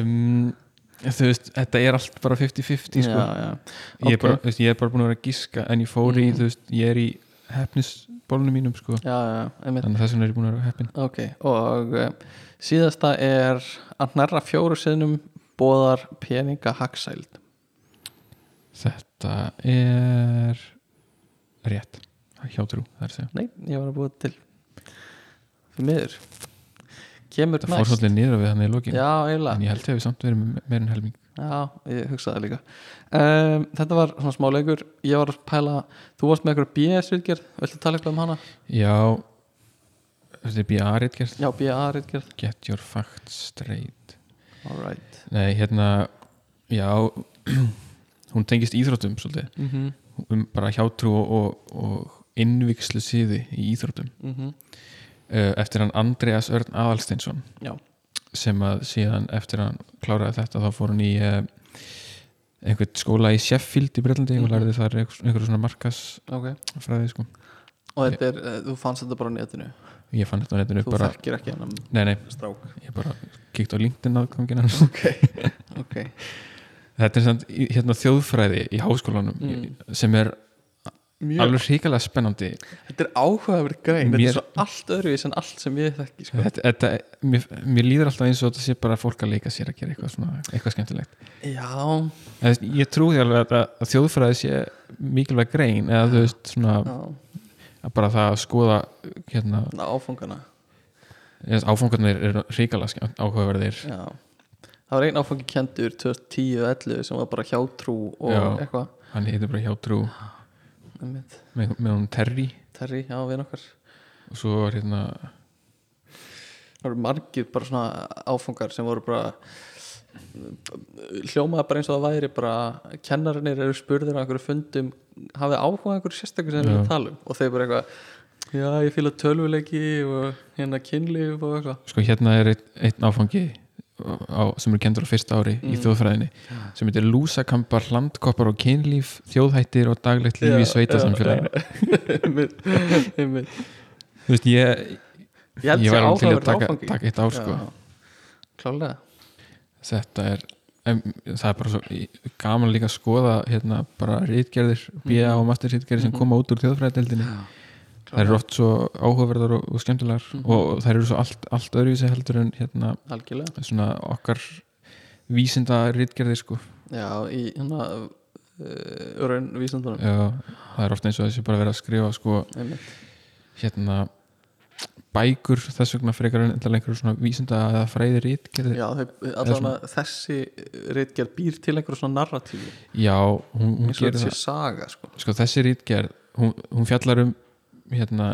um, Þú veist, þetta er allt bara 50-50 sko. Ég, ok. bara, þú veist, ég er bara búin að vera að gíska En ég fór í, Mhm. þú veist, ég er í hefnisbólunum mínum sko. Já, já, að þess vegna er ég búin að vera heppin Ok, og uh, síðasta er að nærra fjóru sinnum bóðar peninga hagsæld Þetta er rétt Hjátrú, það er að segja Nei, ég var að búa til Fyrir miður. Kemur Það fór næst. svolítið niður við hann í lokin. Já, En ég held ég hefði samt verið með meir en helming. Já, ég hugsaði líka. Um, Þetta var svona smá leikur. Ég var að pæla, þú varst með eitthvað BS-ritgerð Viltu tala eitthvað um hana? Já Þetta er BA-ritgerð Já, BA-ritgerð Get your facts straight. Alright Nei, hérna Já Hún tengist íþróttum svolítið. Mm -hmm. um bara hjátrú og, og, og innvikslu síði í íþróttum. Mm uh, eftir hann Andreas Örn Aðalsteinsson. Já, sem að síðan eftir hann kláraði þetta þá fór hann í uh, einhvern skóla í Sheffield í Breitlandi og Mhm. lærði þar einhver, einhver svona markasfræði ok. sko. Og þetta er, eh, þú fannst þetta bara á netinu? Ég fann þetta á netinu Þú bara, þekkir ekki hennan nei nei, strák. Ég bara kíkt á LinkedIn aðgangin hans. Ok, ok. Þetta er í- hérna þjóðfræði í háskólanum Mm. sem er Mjög, alveg hrikalega spennandi. Þetta er áhugaverð grein Þetta Mér- er svo allt öðruvís en allt sem ég þekki sko. þetta, þetta, mér, mér líður alltaf eins og þetta sé bara fólk að leika sér að gera eitthvað, svona, eitthvað skemmtilegt. Já, ég trúi alveg að, að þjóðfræði sé mikilvæg grein eða þú veist svona já, að bara það að skoða hérna, ná, áfangana. Áfangarnir eru ríkala áhugaverðir. Já. Það var einn áfangi kendur 2010-11 sem var bara hjátrú og Já. eitthvað. Hann heitir bara hjátrú. Einmitt. Með, með hún Terry. Terry, já, við okkar. Og svo var hérna Það voru margir bara svona áfangar sem voru bara hljómaði bara eins og það væri bara kennarinnir eru spurðir á einhverju fundum hafið áhuga á einhverju sérstaklega sem þeir vilja Já. tala um? Og þeir bara eitthvað já ég fíla tölvuleiki og hérna kynlíf og eitthvað. Sko hérna er einn áfangi á, sem er kendur á fyrsta ári í Mm. þjóðfræðinni sem heitir lúsakampar, landkoppar og kynlíf þjóðhættir og daglegt líf í sveitasamfélaginu. þú veist ég ég ég var alveg til að taka, taka eitt ár sko. klálega þetta er em, það er bara svo í- gaman líka að skoða hérna bara rítgerðir BA og master rítgerðir sem Mhm. koma út úr þjóðfræðdeldinni það eru oft svo áhugaverðar og, og skemmtilegar Mhm. og það eru svo allt, allt öðruvísi heldur en hérna algjörlega. svona okkar vísinda rítgerðir sko. Já í hérna uh, raun vísandunum Já, það er ofta eins og þessi bara verið að skrifa sko einmitt. hérna bækur þess vegna frekar en einhverjum svona vísinda eða fræði rítgerðir Já, að þessi reitgerð býr til einhverjum svona narratífi. Já, hún, hún gerir það. saga sko. sko þessi rítgerð hún, hún fjallar um hérna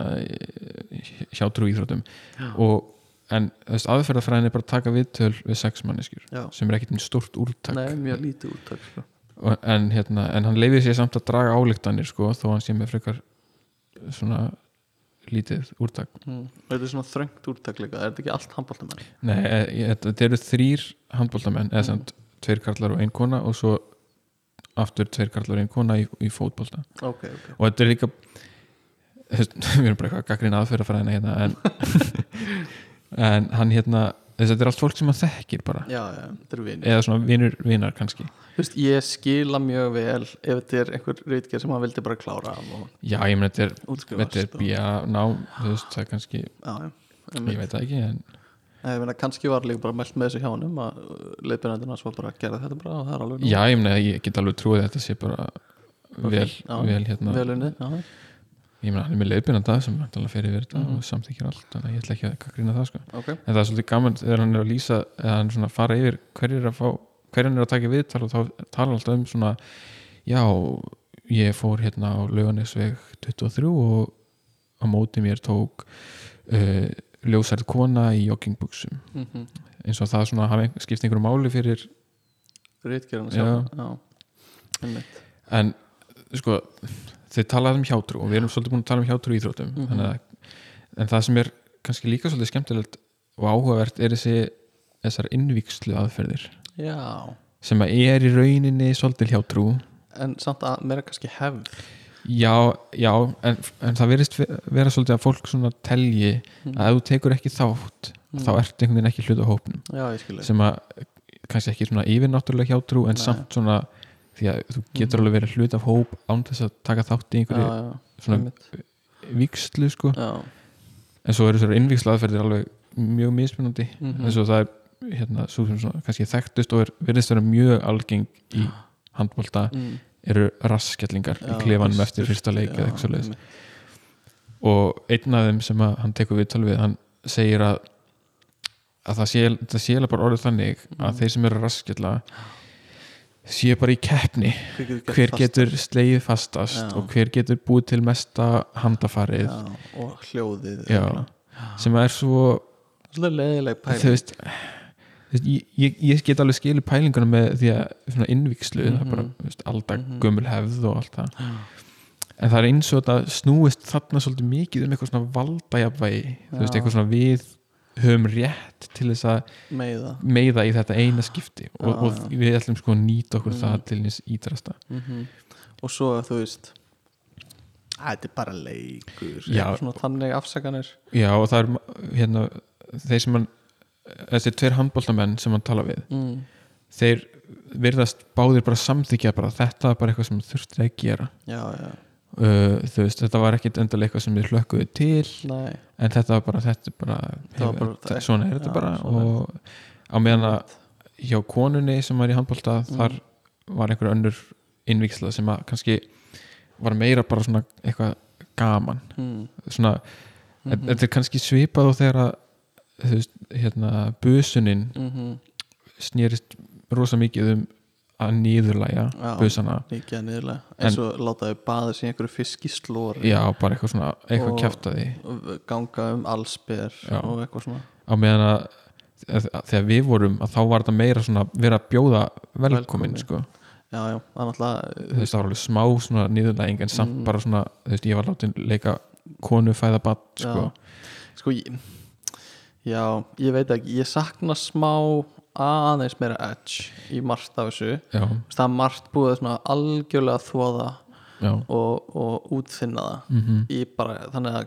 hjátrú íþrótum Já. og en þess aðferðafræðin er bara að taka viðtöl við sex manneskjur Já. sem er ekkert með stort úrtak Nei, mjög lítið úttök sko. En, hérna, en hann leifir sér samt að draga álíktanir sko, þó hann sé með frekar svona lítið úrtak mm. Þetta er svona þröngt úttök líka Er þetta ekki allt handbóltamenn? Nei, e- ég- þetta eru þrýr handbóltamenn eða samt tveir karlar og ein kona og svo aftur tveir karlar og ein kona í, í fótbolta Ok, ok og þetta er líka við erum bara eitthvað gaggrín aðferðafræðina hérna en, en hann hérna þess að þetta er allt fólk sem hann þekkir bara. Já, já, þetta er vinir. Eða svona vinur vinar kannski. Þú veist, ég skila mjög vel ef þetta er einhver reitgerð sem hann vildi bara klára já, ég meina þetta er, þetta er bíja veist, það er kannski, Já, já ég veit það ekki en Nei, ég meina, kannski var líka bara mælt með þessu hjá honum að leiðbyrnandina svo bara gera þetta bara og það er alveg nóg. já, ég meina, ég get alveg trúið að þetta sé bara vel, Já, vel hérna vel unnið, já, ég meina, hann er með leiðbyrnanda sem fer yfir þetta Mhm. og samþykir allt, þannig að ég ætla ekki að gaggrína það sko. ok en það er svolítið gaman þegar hann er að lýsa eða hann svona fara yfir hverjir er að fá hverjir er að taka viðtal og þá tala alltaf um svona já, ég fór hérna á lauganisveg 23 og á móti mér tók uh, ljósærið kona í joggingbuxum mm -hmm. eins og það svona hafi skipt einhverju máli fyrir Reitgerðina Já. sjálf en sko þau talaði um hjátrú og við erum svolítið búin að tala um hjátrú í íþróttum Mhm. þannig að, en það sem er kannski líka svolítið skemmtilegt og áhugavert er þessi þessar innvíkslu aðferðir Já, sem að er í rauninni svolítið hjátrú en samt að meira kannski hefð já, já en, en það verist ve- vera svolítið að fólk svona telji Mhm. að ef þú tekur ekki þátt Mhm. þá ert einhvern veginn ekki hlut á hópnum Já, sem að kannski ekki svona yfirnáttúrulega hjátrú en Nei. samt svona því að þú getur alveg verið hlut af hóp án þess að taka þátt í Já, einhverju já, svona einmitt. víkslu sko Já, en svo eru þessar innvíkslu aðferðir alveg mjög mismunandi Mhm. eins og það er hérna, svo sem svona, kannski þekktust og er, verðist vera mjög algeng í handbólta mm. eru rasskellingar í Já, klefanum eftir fyrsta leik já, eða eitthvað einmitt. og einn af þeim sem að hann tekur viðtal við hann segir að að það sé, það sé bara orðið þannig að Mhm. þeir sem eru að raskella sé bara í keppni hver getur, hver getur slegið fastast Já. og hver getur búið til mesta handafarið já, og hljóðið Já. sem er svo leðileg pæling þú veist ég, ég, ég get alveg skilið pælinguna með því að innvíkslu, það er bara Mhm. veist, alda Mhm. gömul hefð og allt það en það er eins og þetta snúist þarna svolítið mikið um eitthvað svona valdajafvægi þú veist, eitthvað svona við höfum rétt til þess að meiða meiða í þetta eina skipti og, Já, og já. við ætlum sko að nýta okkur Mm. það til nýs ídrasta mm og svo þú veist "Æ, þetta er bara leikur Já. svona þannig afsakanir já og það er hérna þeir sem hann þessi tveir handbóltamenn sem hann tala við mm. þeir virðast báðir bara samþykja bara þetta er bara eitthvað sem þurfti að gera já, já, uh, þú veist, þetta var ekkit endalega eitthvað sem við hlökkuðu til nei en þetta var bara, þetta bara, hefur, bara- þetta- svona er þetta Já, bara og á meðan að hjá konunni sem var í handbólta Mm. þar var einhver önnur innvíksla sem að kannski var meira bara svona eitthvað gaman mm. svona, Mhm. þetta er kannski svipað og þegar að þú veist, hérna, busunin Mm snýrist rosa mikið um að nýðurlæja busana Mikið að niðurlega eins og láta þau baða sér einhverju fiskislóri já, bara eitthvað svona, eitthvað og ganga um allsber Já. og eitthvað svona á meðan að þegar við vorum að þá var þetta meira svona vera að bjóða velkomin sko. já, já, það er náttúrulega þú veist það var alveg smá svona nýðurlæging en samt Mm. bara svona, þú veist ég var látin leika konu fæða bad sko. Já. sko ég, já, ég veit ekki ég sakna smá aðeins meira edge í margt af þessu. Já, það er margt búið svona algjörlega að þvoða og, og útfinna það mhm, í bara, þannig að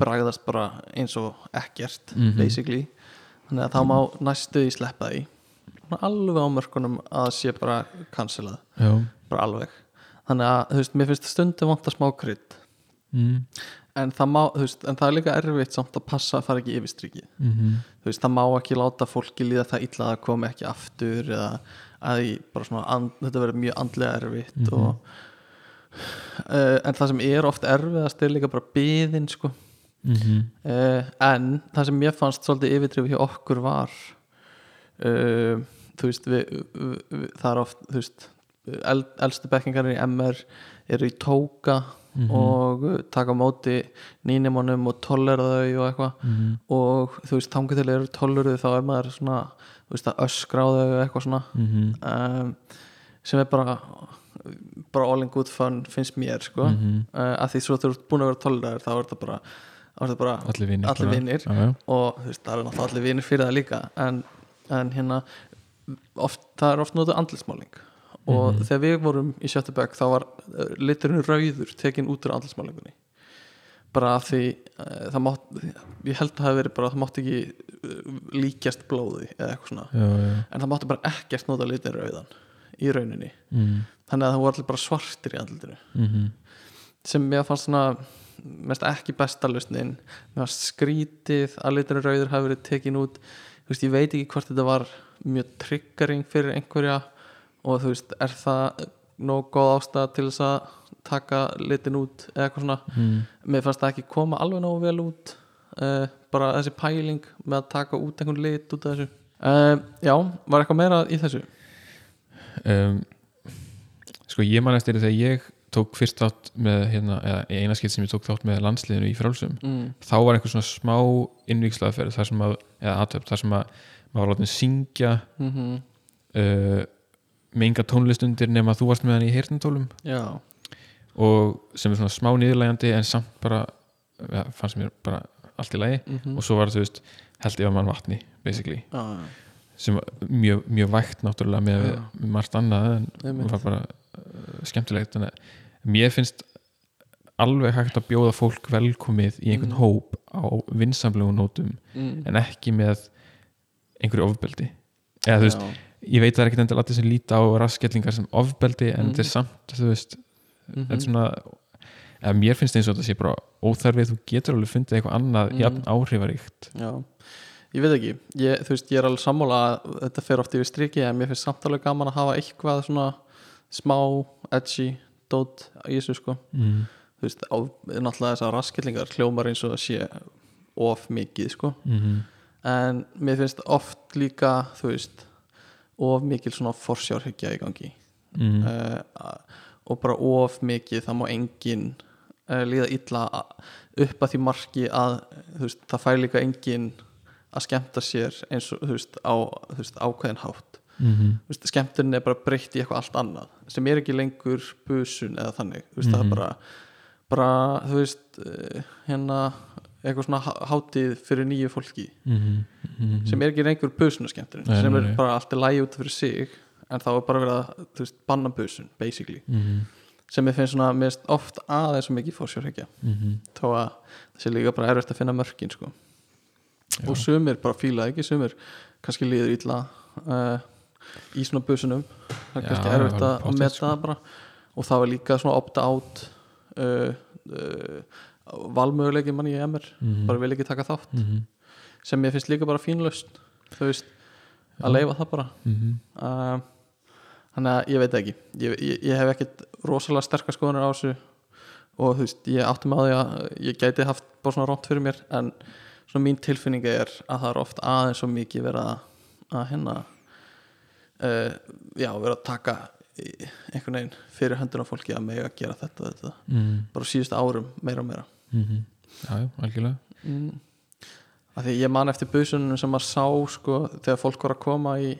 bragðast bara eins og ekkert Mhm. basically. Þannig að það má næstu í sleppa því. Alveg á mörkunum að sé bara cancelað, bara alveg. Þannig að, þú veist, mér finnst stundum vanta smá krydd. Mm, en það má, veist, en það er líka erfitt samt að passa að fara ekki yfir strikið. Mhm, þú veist, það má ekki láta fólki líða það illa að komi ekki aftur eða að svona and, þetta verður mjög andlega erfitt Mhm. og uh, en það sem er oft erfiðast er líka bara byðin sko. Mhm, uh, en það sem ég fannst svolítið yfirdrifið hjá okkur var uh, þú veist við, við, við, það er oft þú veist el, elstu bekkingarnir í MR eru í tóka Mhm. og uh, taka móti nýnimunum og tollera þau og eitthvað mhm, og þú veist, þangur til eru tolluruð þá er maður svona, þú veist, að öskra á þau eitthvað svona mhm, um, sem er bara bara all in good fun, finnst mér sko, mhm. uh, að því svo þú ert búin að vera tolleraður þá er þetta bara, er þetta bara allir vinnir allir vinir. já. og þú veist, það er náttúrulega allir vinir fyrir það líka en, en hérna oft, það er oft notuð andlismáling og Mhm. þegar við vorum í sjöttu bekk þá var uh, liturinn rauður tekin út úr andlismálingunni bara af því uh, það mátt, ég held að það hafi verið bara það mátt ekki uh, líkjast blóði eða eitthvað svona, Já, já. en það mátti bara ekkert nota litin rauðan í rauninni. Mm, þannig að það voru allir bara svartir í andlitinu. Mhm, sem mér fannst svona mest ekki besta lausnin. Mér fannst skrítið að liturinn rauður hafi verið tekin út. Veist, ég veit ekki hvort þetta var mjög triggering fyrir einhverja og þú veist, er það nóg góð ástæða til þess að taka litin út eða eitthvað svona mm, mér fannst það ekki koma alveg nógu vel út uh, bara þessi pæling með að taka út einhvern lit út af þessu uh, já, var eitthvað meira í þessu um, sko ég man eftir þegar ég tók fyrst þátt með hérna, eða eina skipt sem ég tók þátt með landsliðinu í frálsum mm. þá var einhver svona smá innvíkslaðferð þar sem að, eða aðtöp, þar sem að maður var látið syngja Mm -hmm. uh, með enga tónlist undir nema þú varst með hann í já, og sem er svona smá niðurlægandi en samt bara ja, fannst mér bara allt í lagi mm og svo var það, þú veist, held yfir mann vatni basically, já, já. sem var mjög, mjög vægt náttúrulega með ja. margt annað en Einmitt. var bara uh, skemmtilegt þannig að mér finnst alveg hægt að bjóða fólk velkomið í einhvern Mm. hóp á vinsamlegu nótum Mm. en ekki með einhverju ofbeldi eða þú veist. Ég veit það er ekkert endilega allir sem líta á raskellingar sem ofbeldi en Mm. þetta er samt, þú veist Mhm. þetta er svona mér finnst eins og þetta sé bara óþarfið þú getur alveg fundið eitthvað annað Mm. jafn áhrifaríkt Já, ég veit ekki ég, þú veist, ég er alveg sammála að þetta fer oft yfir striki en mér finnst samt alveg gaman að hafa eitthvað svona smá edgy dót í þessu sko mm. þú veist, á, náttúrulega þessar raskillingar hljómar eins og það sé of mikið sko Mm en mér finnst oft líka þú veist of mikil svona forsjárhyggja í gangi mm. uh, og bara of mikið það má engin uh, líða illa upp að því marki að veist, það fær líka engin að skemmta sér eins og þú veist, á þú veist, ákveðin hátt mm Þú veist, skemmtunin er bara breytt í eitthvað allt annað sem er ekki lengur busun eða þannig þú veist, það Mhm. er bara, bara þú veist, uh, hérna eitthvað svona há- hátíð fyrir nýju fólki Mm -hmm. sem er ekki lengur busunaskemmtunin Nei, sem er bara allt í lægi út fyrir sig en þá er bara verið að veist, banna busun basically mm sem ég finnst svona mest oft aðeins svo mikið fórsjórhyggja -hmm. þó að það sé líka bara erfitt að finna mörkin sko. Og sumir bara fíla ekki sumir kannski líður illa uh, í svona busunum það er kannski já, erfitt að, meta sko. það bara og það var líka svona opta-out uh, uh, valmöguleiki manni í MR Mhm. bara vil ekki taka þátt -hmm. sem ég finnst líka bara fínlaust þú veist, að Já. leifa það bara -hmm. uh, þannig að ég veit ekki ég, ég, ég hef ekkert rosalega sterkar skoðanir á þessu og þú veist, ég átti með því að ég gæti haft bara svona rátt fyrir mér en svona mín tilfinninga er að það er oft aðeins svo mikið verið að, að hérna uh, já, verið að taka einhvern veginn fyrir hendur á fólki að mega gera þetta, og þetta Mm bara á síðustu árum meira og meira -hmm. Já, já, algjörlega mm. því ég man eftir busunum sem maður sá sko þegar fólk var að koma í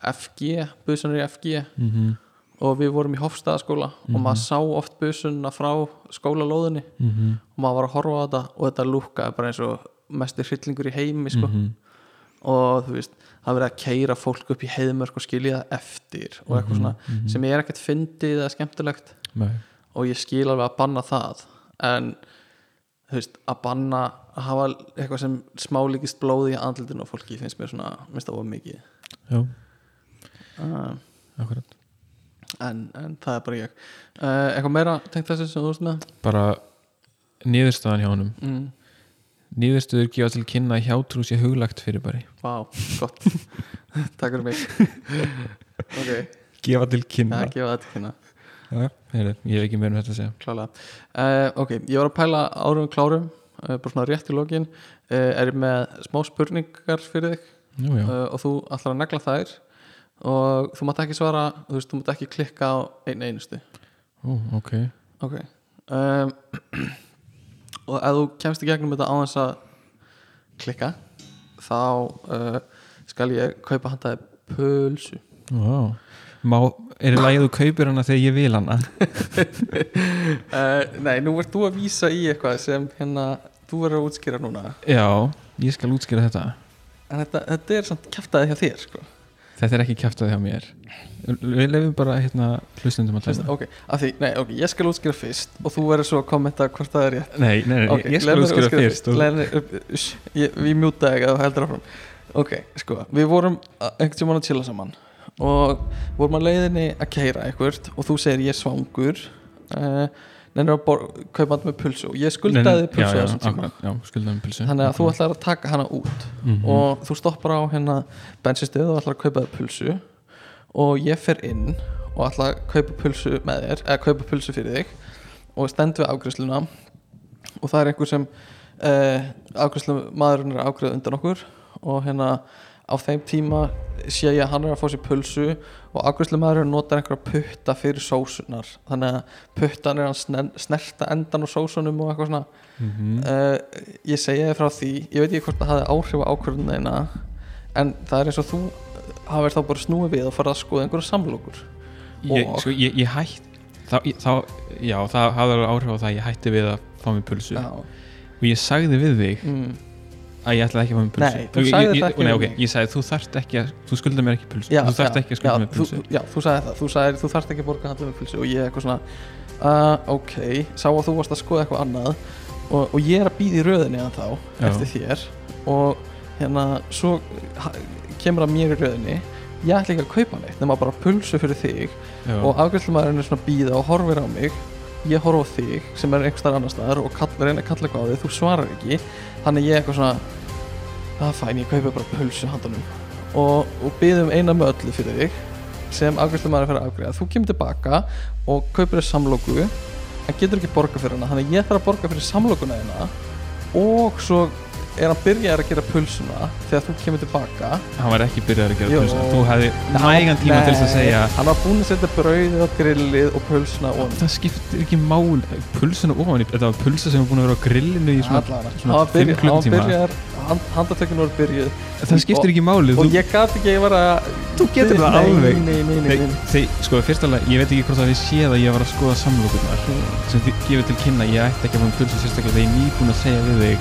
FG, busunur í FG mm -hmm. og við vorum í Hofstaðaskóla og maður sá oft busunna frá skólalóðinni Mm -hmm. og maður var að horfa á þetta og þetta lúkkaði bara eins og mestir hryllingur í heimi sko. Mhm. og þú veist, það verið að keira fólk upp í heiðmörk og skilja það eftir og eitthvað svona sem er ekkert fyndið eða skemmtilegt Nei. og ég skil alveg að banna það en veist, að banna að hafa eitthvað sem smálíkist blóði í andlutinu á fólki finnst mér svona, minnst það of mikið. Já, uh, en, en það er bara ég. Uh, eitthvað meira tengt þessu sem þú veist með? Bara niðurstaðan hjá honum. Mm. Niðurstöður gefa til kynna að hjátrú sé huglagt fyrir bari Vá, gott. Takk fyrir mig. Ok, Gefa til kynna. Það gefa þetta kynna heyrðu, ég hef ekki meira um þetta að segja. Klálega. Uh, Ok, ég var að pæla árum klárum uh, bara svona rétt í lokin. Uh, er ég með smá spurningar fyrir þig? Jú, og þú ætlar að negla þær. Og þú mátt ekki svara þú veist, þú mátt ekki klikka á einn einustu. Ok. Ok. Um, og ef þú kemst í gegnum þetta á þess að klikka þá skal ég kaupa handaði pulsu. Vá Má, er það lagið þú kaupir hana þegar ég vil hana? uh, Nei, nú ert þú að vísa í eitthvað sem hérna, þú verður að útskýra núna. Já, ég skal útskýra þetta. En þetta, þetta er samt kæftæði hjá þér sko. Þetta er ekki kæftað hjá mér. Við lefum bara hérna hlustundum að Fyrst, tala ok, af því, nei, ok, ég skal útskýra fyrst og þú verður svo að kommenta hvort það er rétt. Nei, nei, nei, Ok, ég skal að útskýra fyrst og... Leið mér upp- uss, ég, Við mjúta ekki að þú heldur áfram. Ok, sko, við vorum að- einhvern að saman og vorum að leiðinni að keira eitthvað og þú segir ég er svangur. Uh, nennir að bor- kaupa hann með pulsu? Og ég skuldaði pulsu þannig að þú ætlar að taka hana út. Mhm. og þú stoppar á hérna bensinstöð og ætlar að kaupa þér pulsu. Og ég fer inn og ætla að kaupa pulsu með þér eða kaupa pulsu fyrir þig. Og stend við afgræsluna og það er einhver sem uh, afgræslu maðurinn er afgræð undan okkur. Og hérna á þeim tíma sé ég að hann er að fá sér pulsu og afgræslu maðurinn notar einhverja putta fyrir sósunar þannig að puttan er sner- snerta endan á sósunum og eitthvað svona. Mhm. uh, ég segi þér frá því ég veit ekki hvort það hafi áhrif á ákvörðunina en það er eins og þú hafið þá bara snúið við og farið að skoða einhverja samlokur. Ég, og- sko, ég, ég hætt þá, ég, þá, já, það alveg áhrif á það að ég hætti við að fá mér pulsu. Já, og ég sagði við þig mm, að ég ætlaði ekki að fá mér pulsu. Nei, þú ég, það ekki nei, ok, ég sagði þú þarft ekki að þú skuldar mér ekki pulsu. Já, þú þarft já, ekki að skulda já, mér pulsu. þú, já, þú sagði það, þú sagði þú þarft ekki að borga handlum með pulsu og ég eitthvað svona uh, ok, sá að þú varst að skoða eitthvað annað og, og ég er að býða í röðinni að þá Já. eftir þér og hérna svo ha, kemur að mér í röðinni. Ég ætla ekki að kaupa neitt nema bara pulsu fyrir þig já, og afgjöldumæðurinn er svona að býða og horfir á mig. Ég horf á þig sem er einhver staðar annar staðar og kall, reyna að kalla eitthvað á þig þú svarar ekki. Þannig ég eitthvað svona það er fæn, ég kaupi bara pulsu handanum. Og, og býðum eina með öllu fyrir þig sem afgjöldumæður fyrir að afgreiða. Þú kemur tilbaka og kaupir þér samlóku en getur ekki borga fyrir hana. Þannig ég þarf að borga fyrir samlókuna þina og svo er hann byrjaður að gera pulsuna þegar þú kemur tilbaka? Hann var ekki byrjaður að gera Jú. pulsuna. Þú hefði nægan tíma til þess að segja hann var búin að setja brauðið á grillið og pulsuna og það skiptir ekki mál pulsuna ofan þetta var pulsa sem var búin að vera á grillinu í svona, svona var 5 byrja- hann var klukkutíma handatökun voru byrjuð. Það skiptir ekki máli. og þú, ég gati ekki að ég var að þú getur það nei, alveg. nei, nei, nei, nei. þeir, sko, fyrst alveg, ég veit ekki hvort að við séð að ég var að skoða samlokurnar sem þið gefur til kynna, ég ætti ekki að fá pulsu sérstaklega þegar ég er nýbúin að segja við þig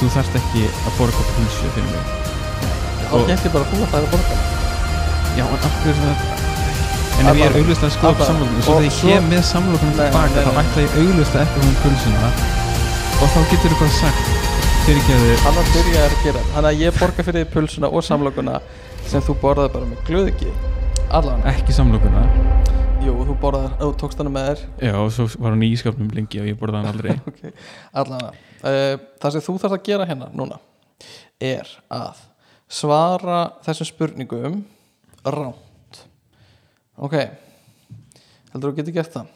þú þarft ekki að borga pulsu fyrir mig. Þá geti bara þú að það er að borga. Já, en af hverju það en ef ég er auglust að skoða Allavega. samlokurnar svo Og þegar ég kem með samlokurnar Nei, tilbaka þá ætla ég auglust að ekki hún pulsuna. Og þá getur þú bara sagt fyrir ekki að hann var byrjaður að gera þannig að ég borga fyrir því pulsuna og samlokuna sem þú borðaði bara með glöðiki allan, ekki samlokurna jú, þú borðaði þú tókst hana með þér. Já, og svo var hún í ískapnum lengi og ég borðaði hann aldrei. Okay. allan uh, það sem þú þarfst að gera hérna núna er að svara þessum spurningum ránt ok heldur þú getur gert það?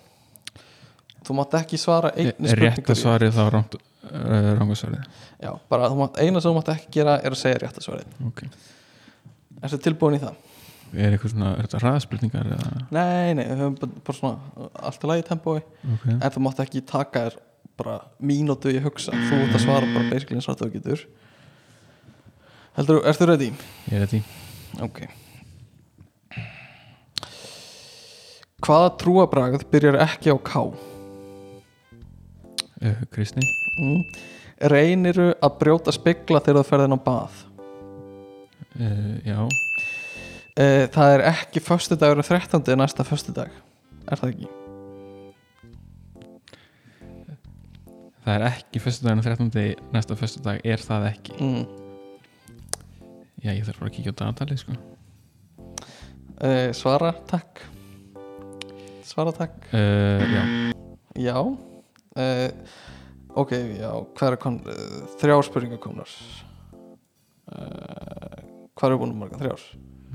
Þú mátt ekki svara einni spurningu rétt að svarið þá rámt uh, rángasvarið já, bara mátt, eina sem þú mátt ekki gera er að segja rétt að svarið. Ok. Ertu tilbúin í það? Er eitthvað svona, er þetta ræðspurningar eða? Nei, nei, við höfum bara- svona allt í lagi tempói, Ok, en þú mátt ekki taka þér bara mínútu í hugsa. Þú ert að svara bara basically eins og þú getur. Heldur, ertu ready? ég er í Ok. Hvaða trúabragð byrjar ekki á K? uh, Kristni. Mm. Reyniru að brjóta spegla þegar þú ferðin á bað? Uh, Já, Það er ekki föstudagur 13. næsta föstudag Er það ekki? það er ekki Föstudaginn 13. næsta föstudag er það ekki Mm. Já, ég þarf bara að kíkja á datalið sko Uh, svara, takk Svara, takk uh, Já, Já uh, Ok, já, hvað er kon, þrjár spurningar komnar Hvað er búin að marga þrjár?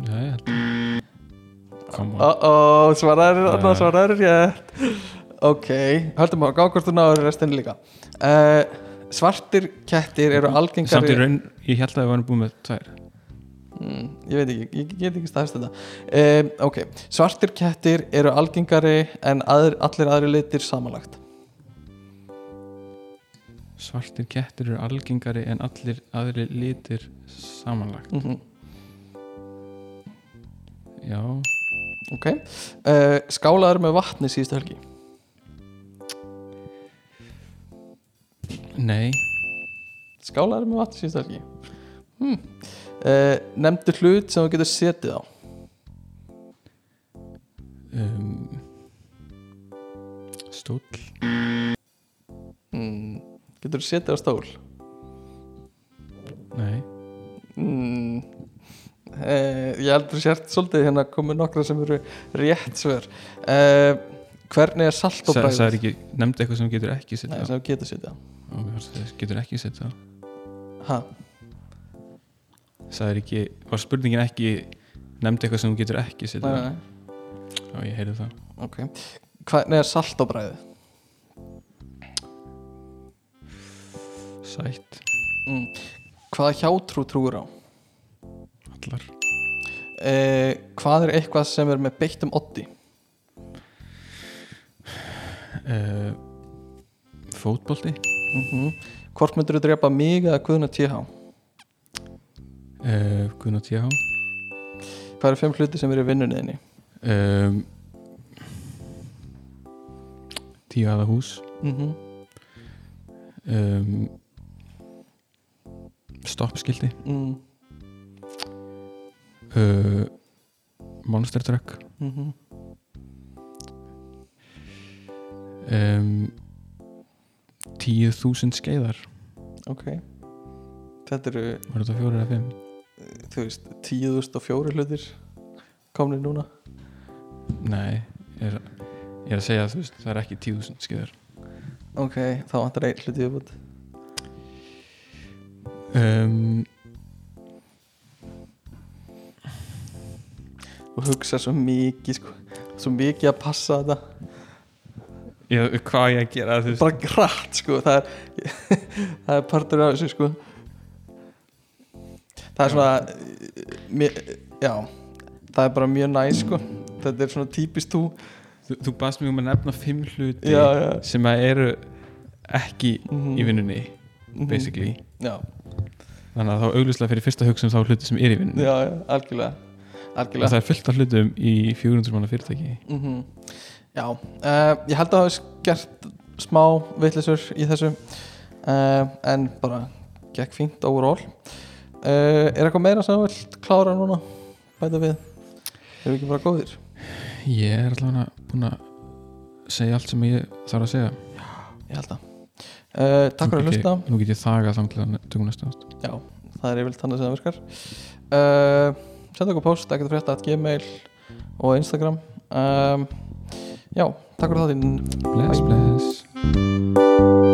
Já, ég held Come on. Uh oh, svaraður, uh. svaraður rétt. Ok, höldum á, gá hvort þú náður restinni líka. Uh, Svartir kettir eru algengari Samt í raun, ég held að við varum búin með tvær. Mm, Ég veit ekki, ég get ekki staðist þetta. Um, Ok, svartir kettir eru algengari en aðr, allir aðri litir samanlagt. Svartir kettir eru algengari en allir aðri litir samanlagt. Mm Já, Ok. Uh, Skálaður með vatni síðustu helgi? Nei. Skálaður með vatni síðustu helgi? Hmm. uh, Nefndu hlut sem þú getur setið á. Um, Stóll. Mm. Getur setið á stól? Nei. Mm. Uh, Ég heldur sért svolítið hérna komið nokkra sem eru rétt svör uh, Hvernig er salt og bræð? Nefndi eitthvað sem getur ekki setja sem getur það getur ekki á Ha? Sagði ekki, var spurningin ekki nefndi eitthvað sem getur ekki nei. Já, ég heyrði það Ok Hvernig er salt og bræð? Sætt, Mm. Hvaða hjátrú trúur á? Allar Uh, hvað er eitthvað sem er með beittum oddi? uh, Fótbolti Mm Hvort myndur þú drepa mig eða Guðna TH? uh, Gunnar T.H. Hvað eru fimm hluti sem eru í vinnunniðinni? um, Tíu aða hús Mm -hmm. um, Stoppskildi mm uh, Monster Truck. -hmm. um, Tíu þúsund skeiðar. Ok. Þetta eru, Var þetta fjórir eða fimm? þú veist, tíðust og fjóri hlutir komnir núna? Nei, ég er, ég er að segja veist, það er ekki tíu þúsund skeiðar. Ok, þá vantar einn hluti viðbútt um, og hugsa svo mikið sko, svo mikið að passa þetta. Ég, Hvað ég að gera þú bara grætt sko. Það er, það er partur af þessu sko. Það er svona mér, já, það er bara mjög næ sko. þetta er svona típist þú. Þú, þú baðst mig um að nefna fimm hluti Já, já. sem að eru ekki Mhm. í vinnunni basically. Já, þannig að þá auglustlega fyrir fyrsta hugsun þá hluti sem er í vinnunni. Já, já, algjörlega algjörlega. Það er fullt af hlutum í 400 manna fyrirtæki. Mm Já, uh, ég held að það hafi gert smá vitlisur í þessu uh, en bara gekk fínt overall. Uh, Er eitthvað meira sem þú vilt klára núna? Bæta við Erum við ekki bara góðir? ég er allavega búin að segja allt sem ég þarf að segja. Ég held að. Takk fyrir að hlusta. nú get ég til að tökum næsta ást Já, það er yfirleitt þannig sem það virkar Senda okkur post, ekkert frétta at gmail og Instagram. Um, Já, takk fyrir þáttinn. Bless bless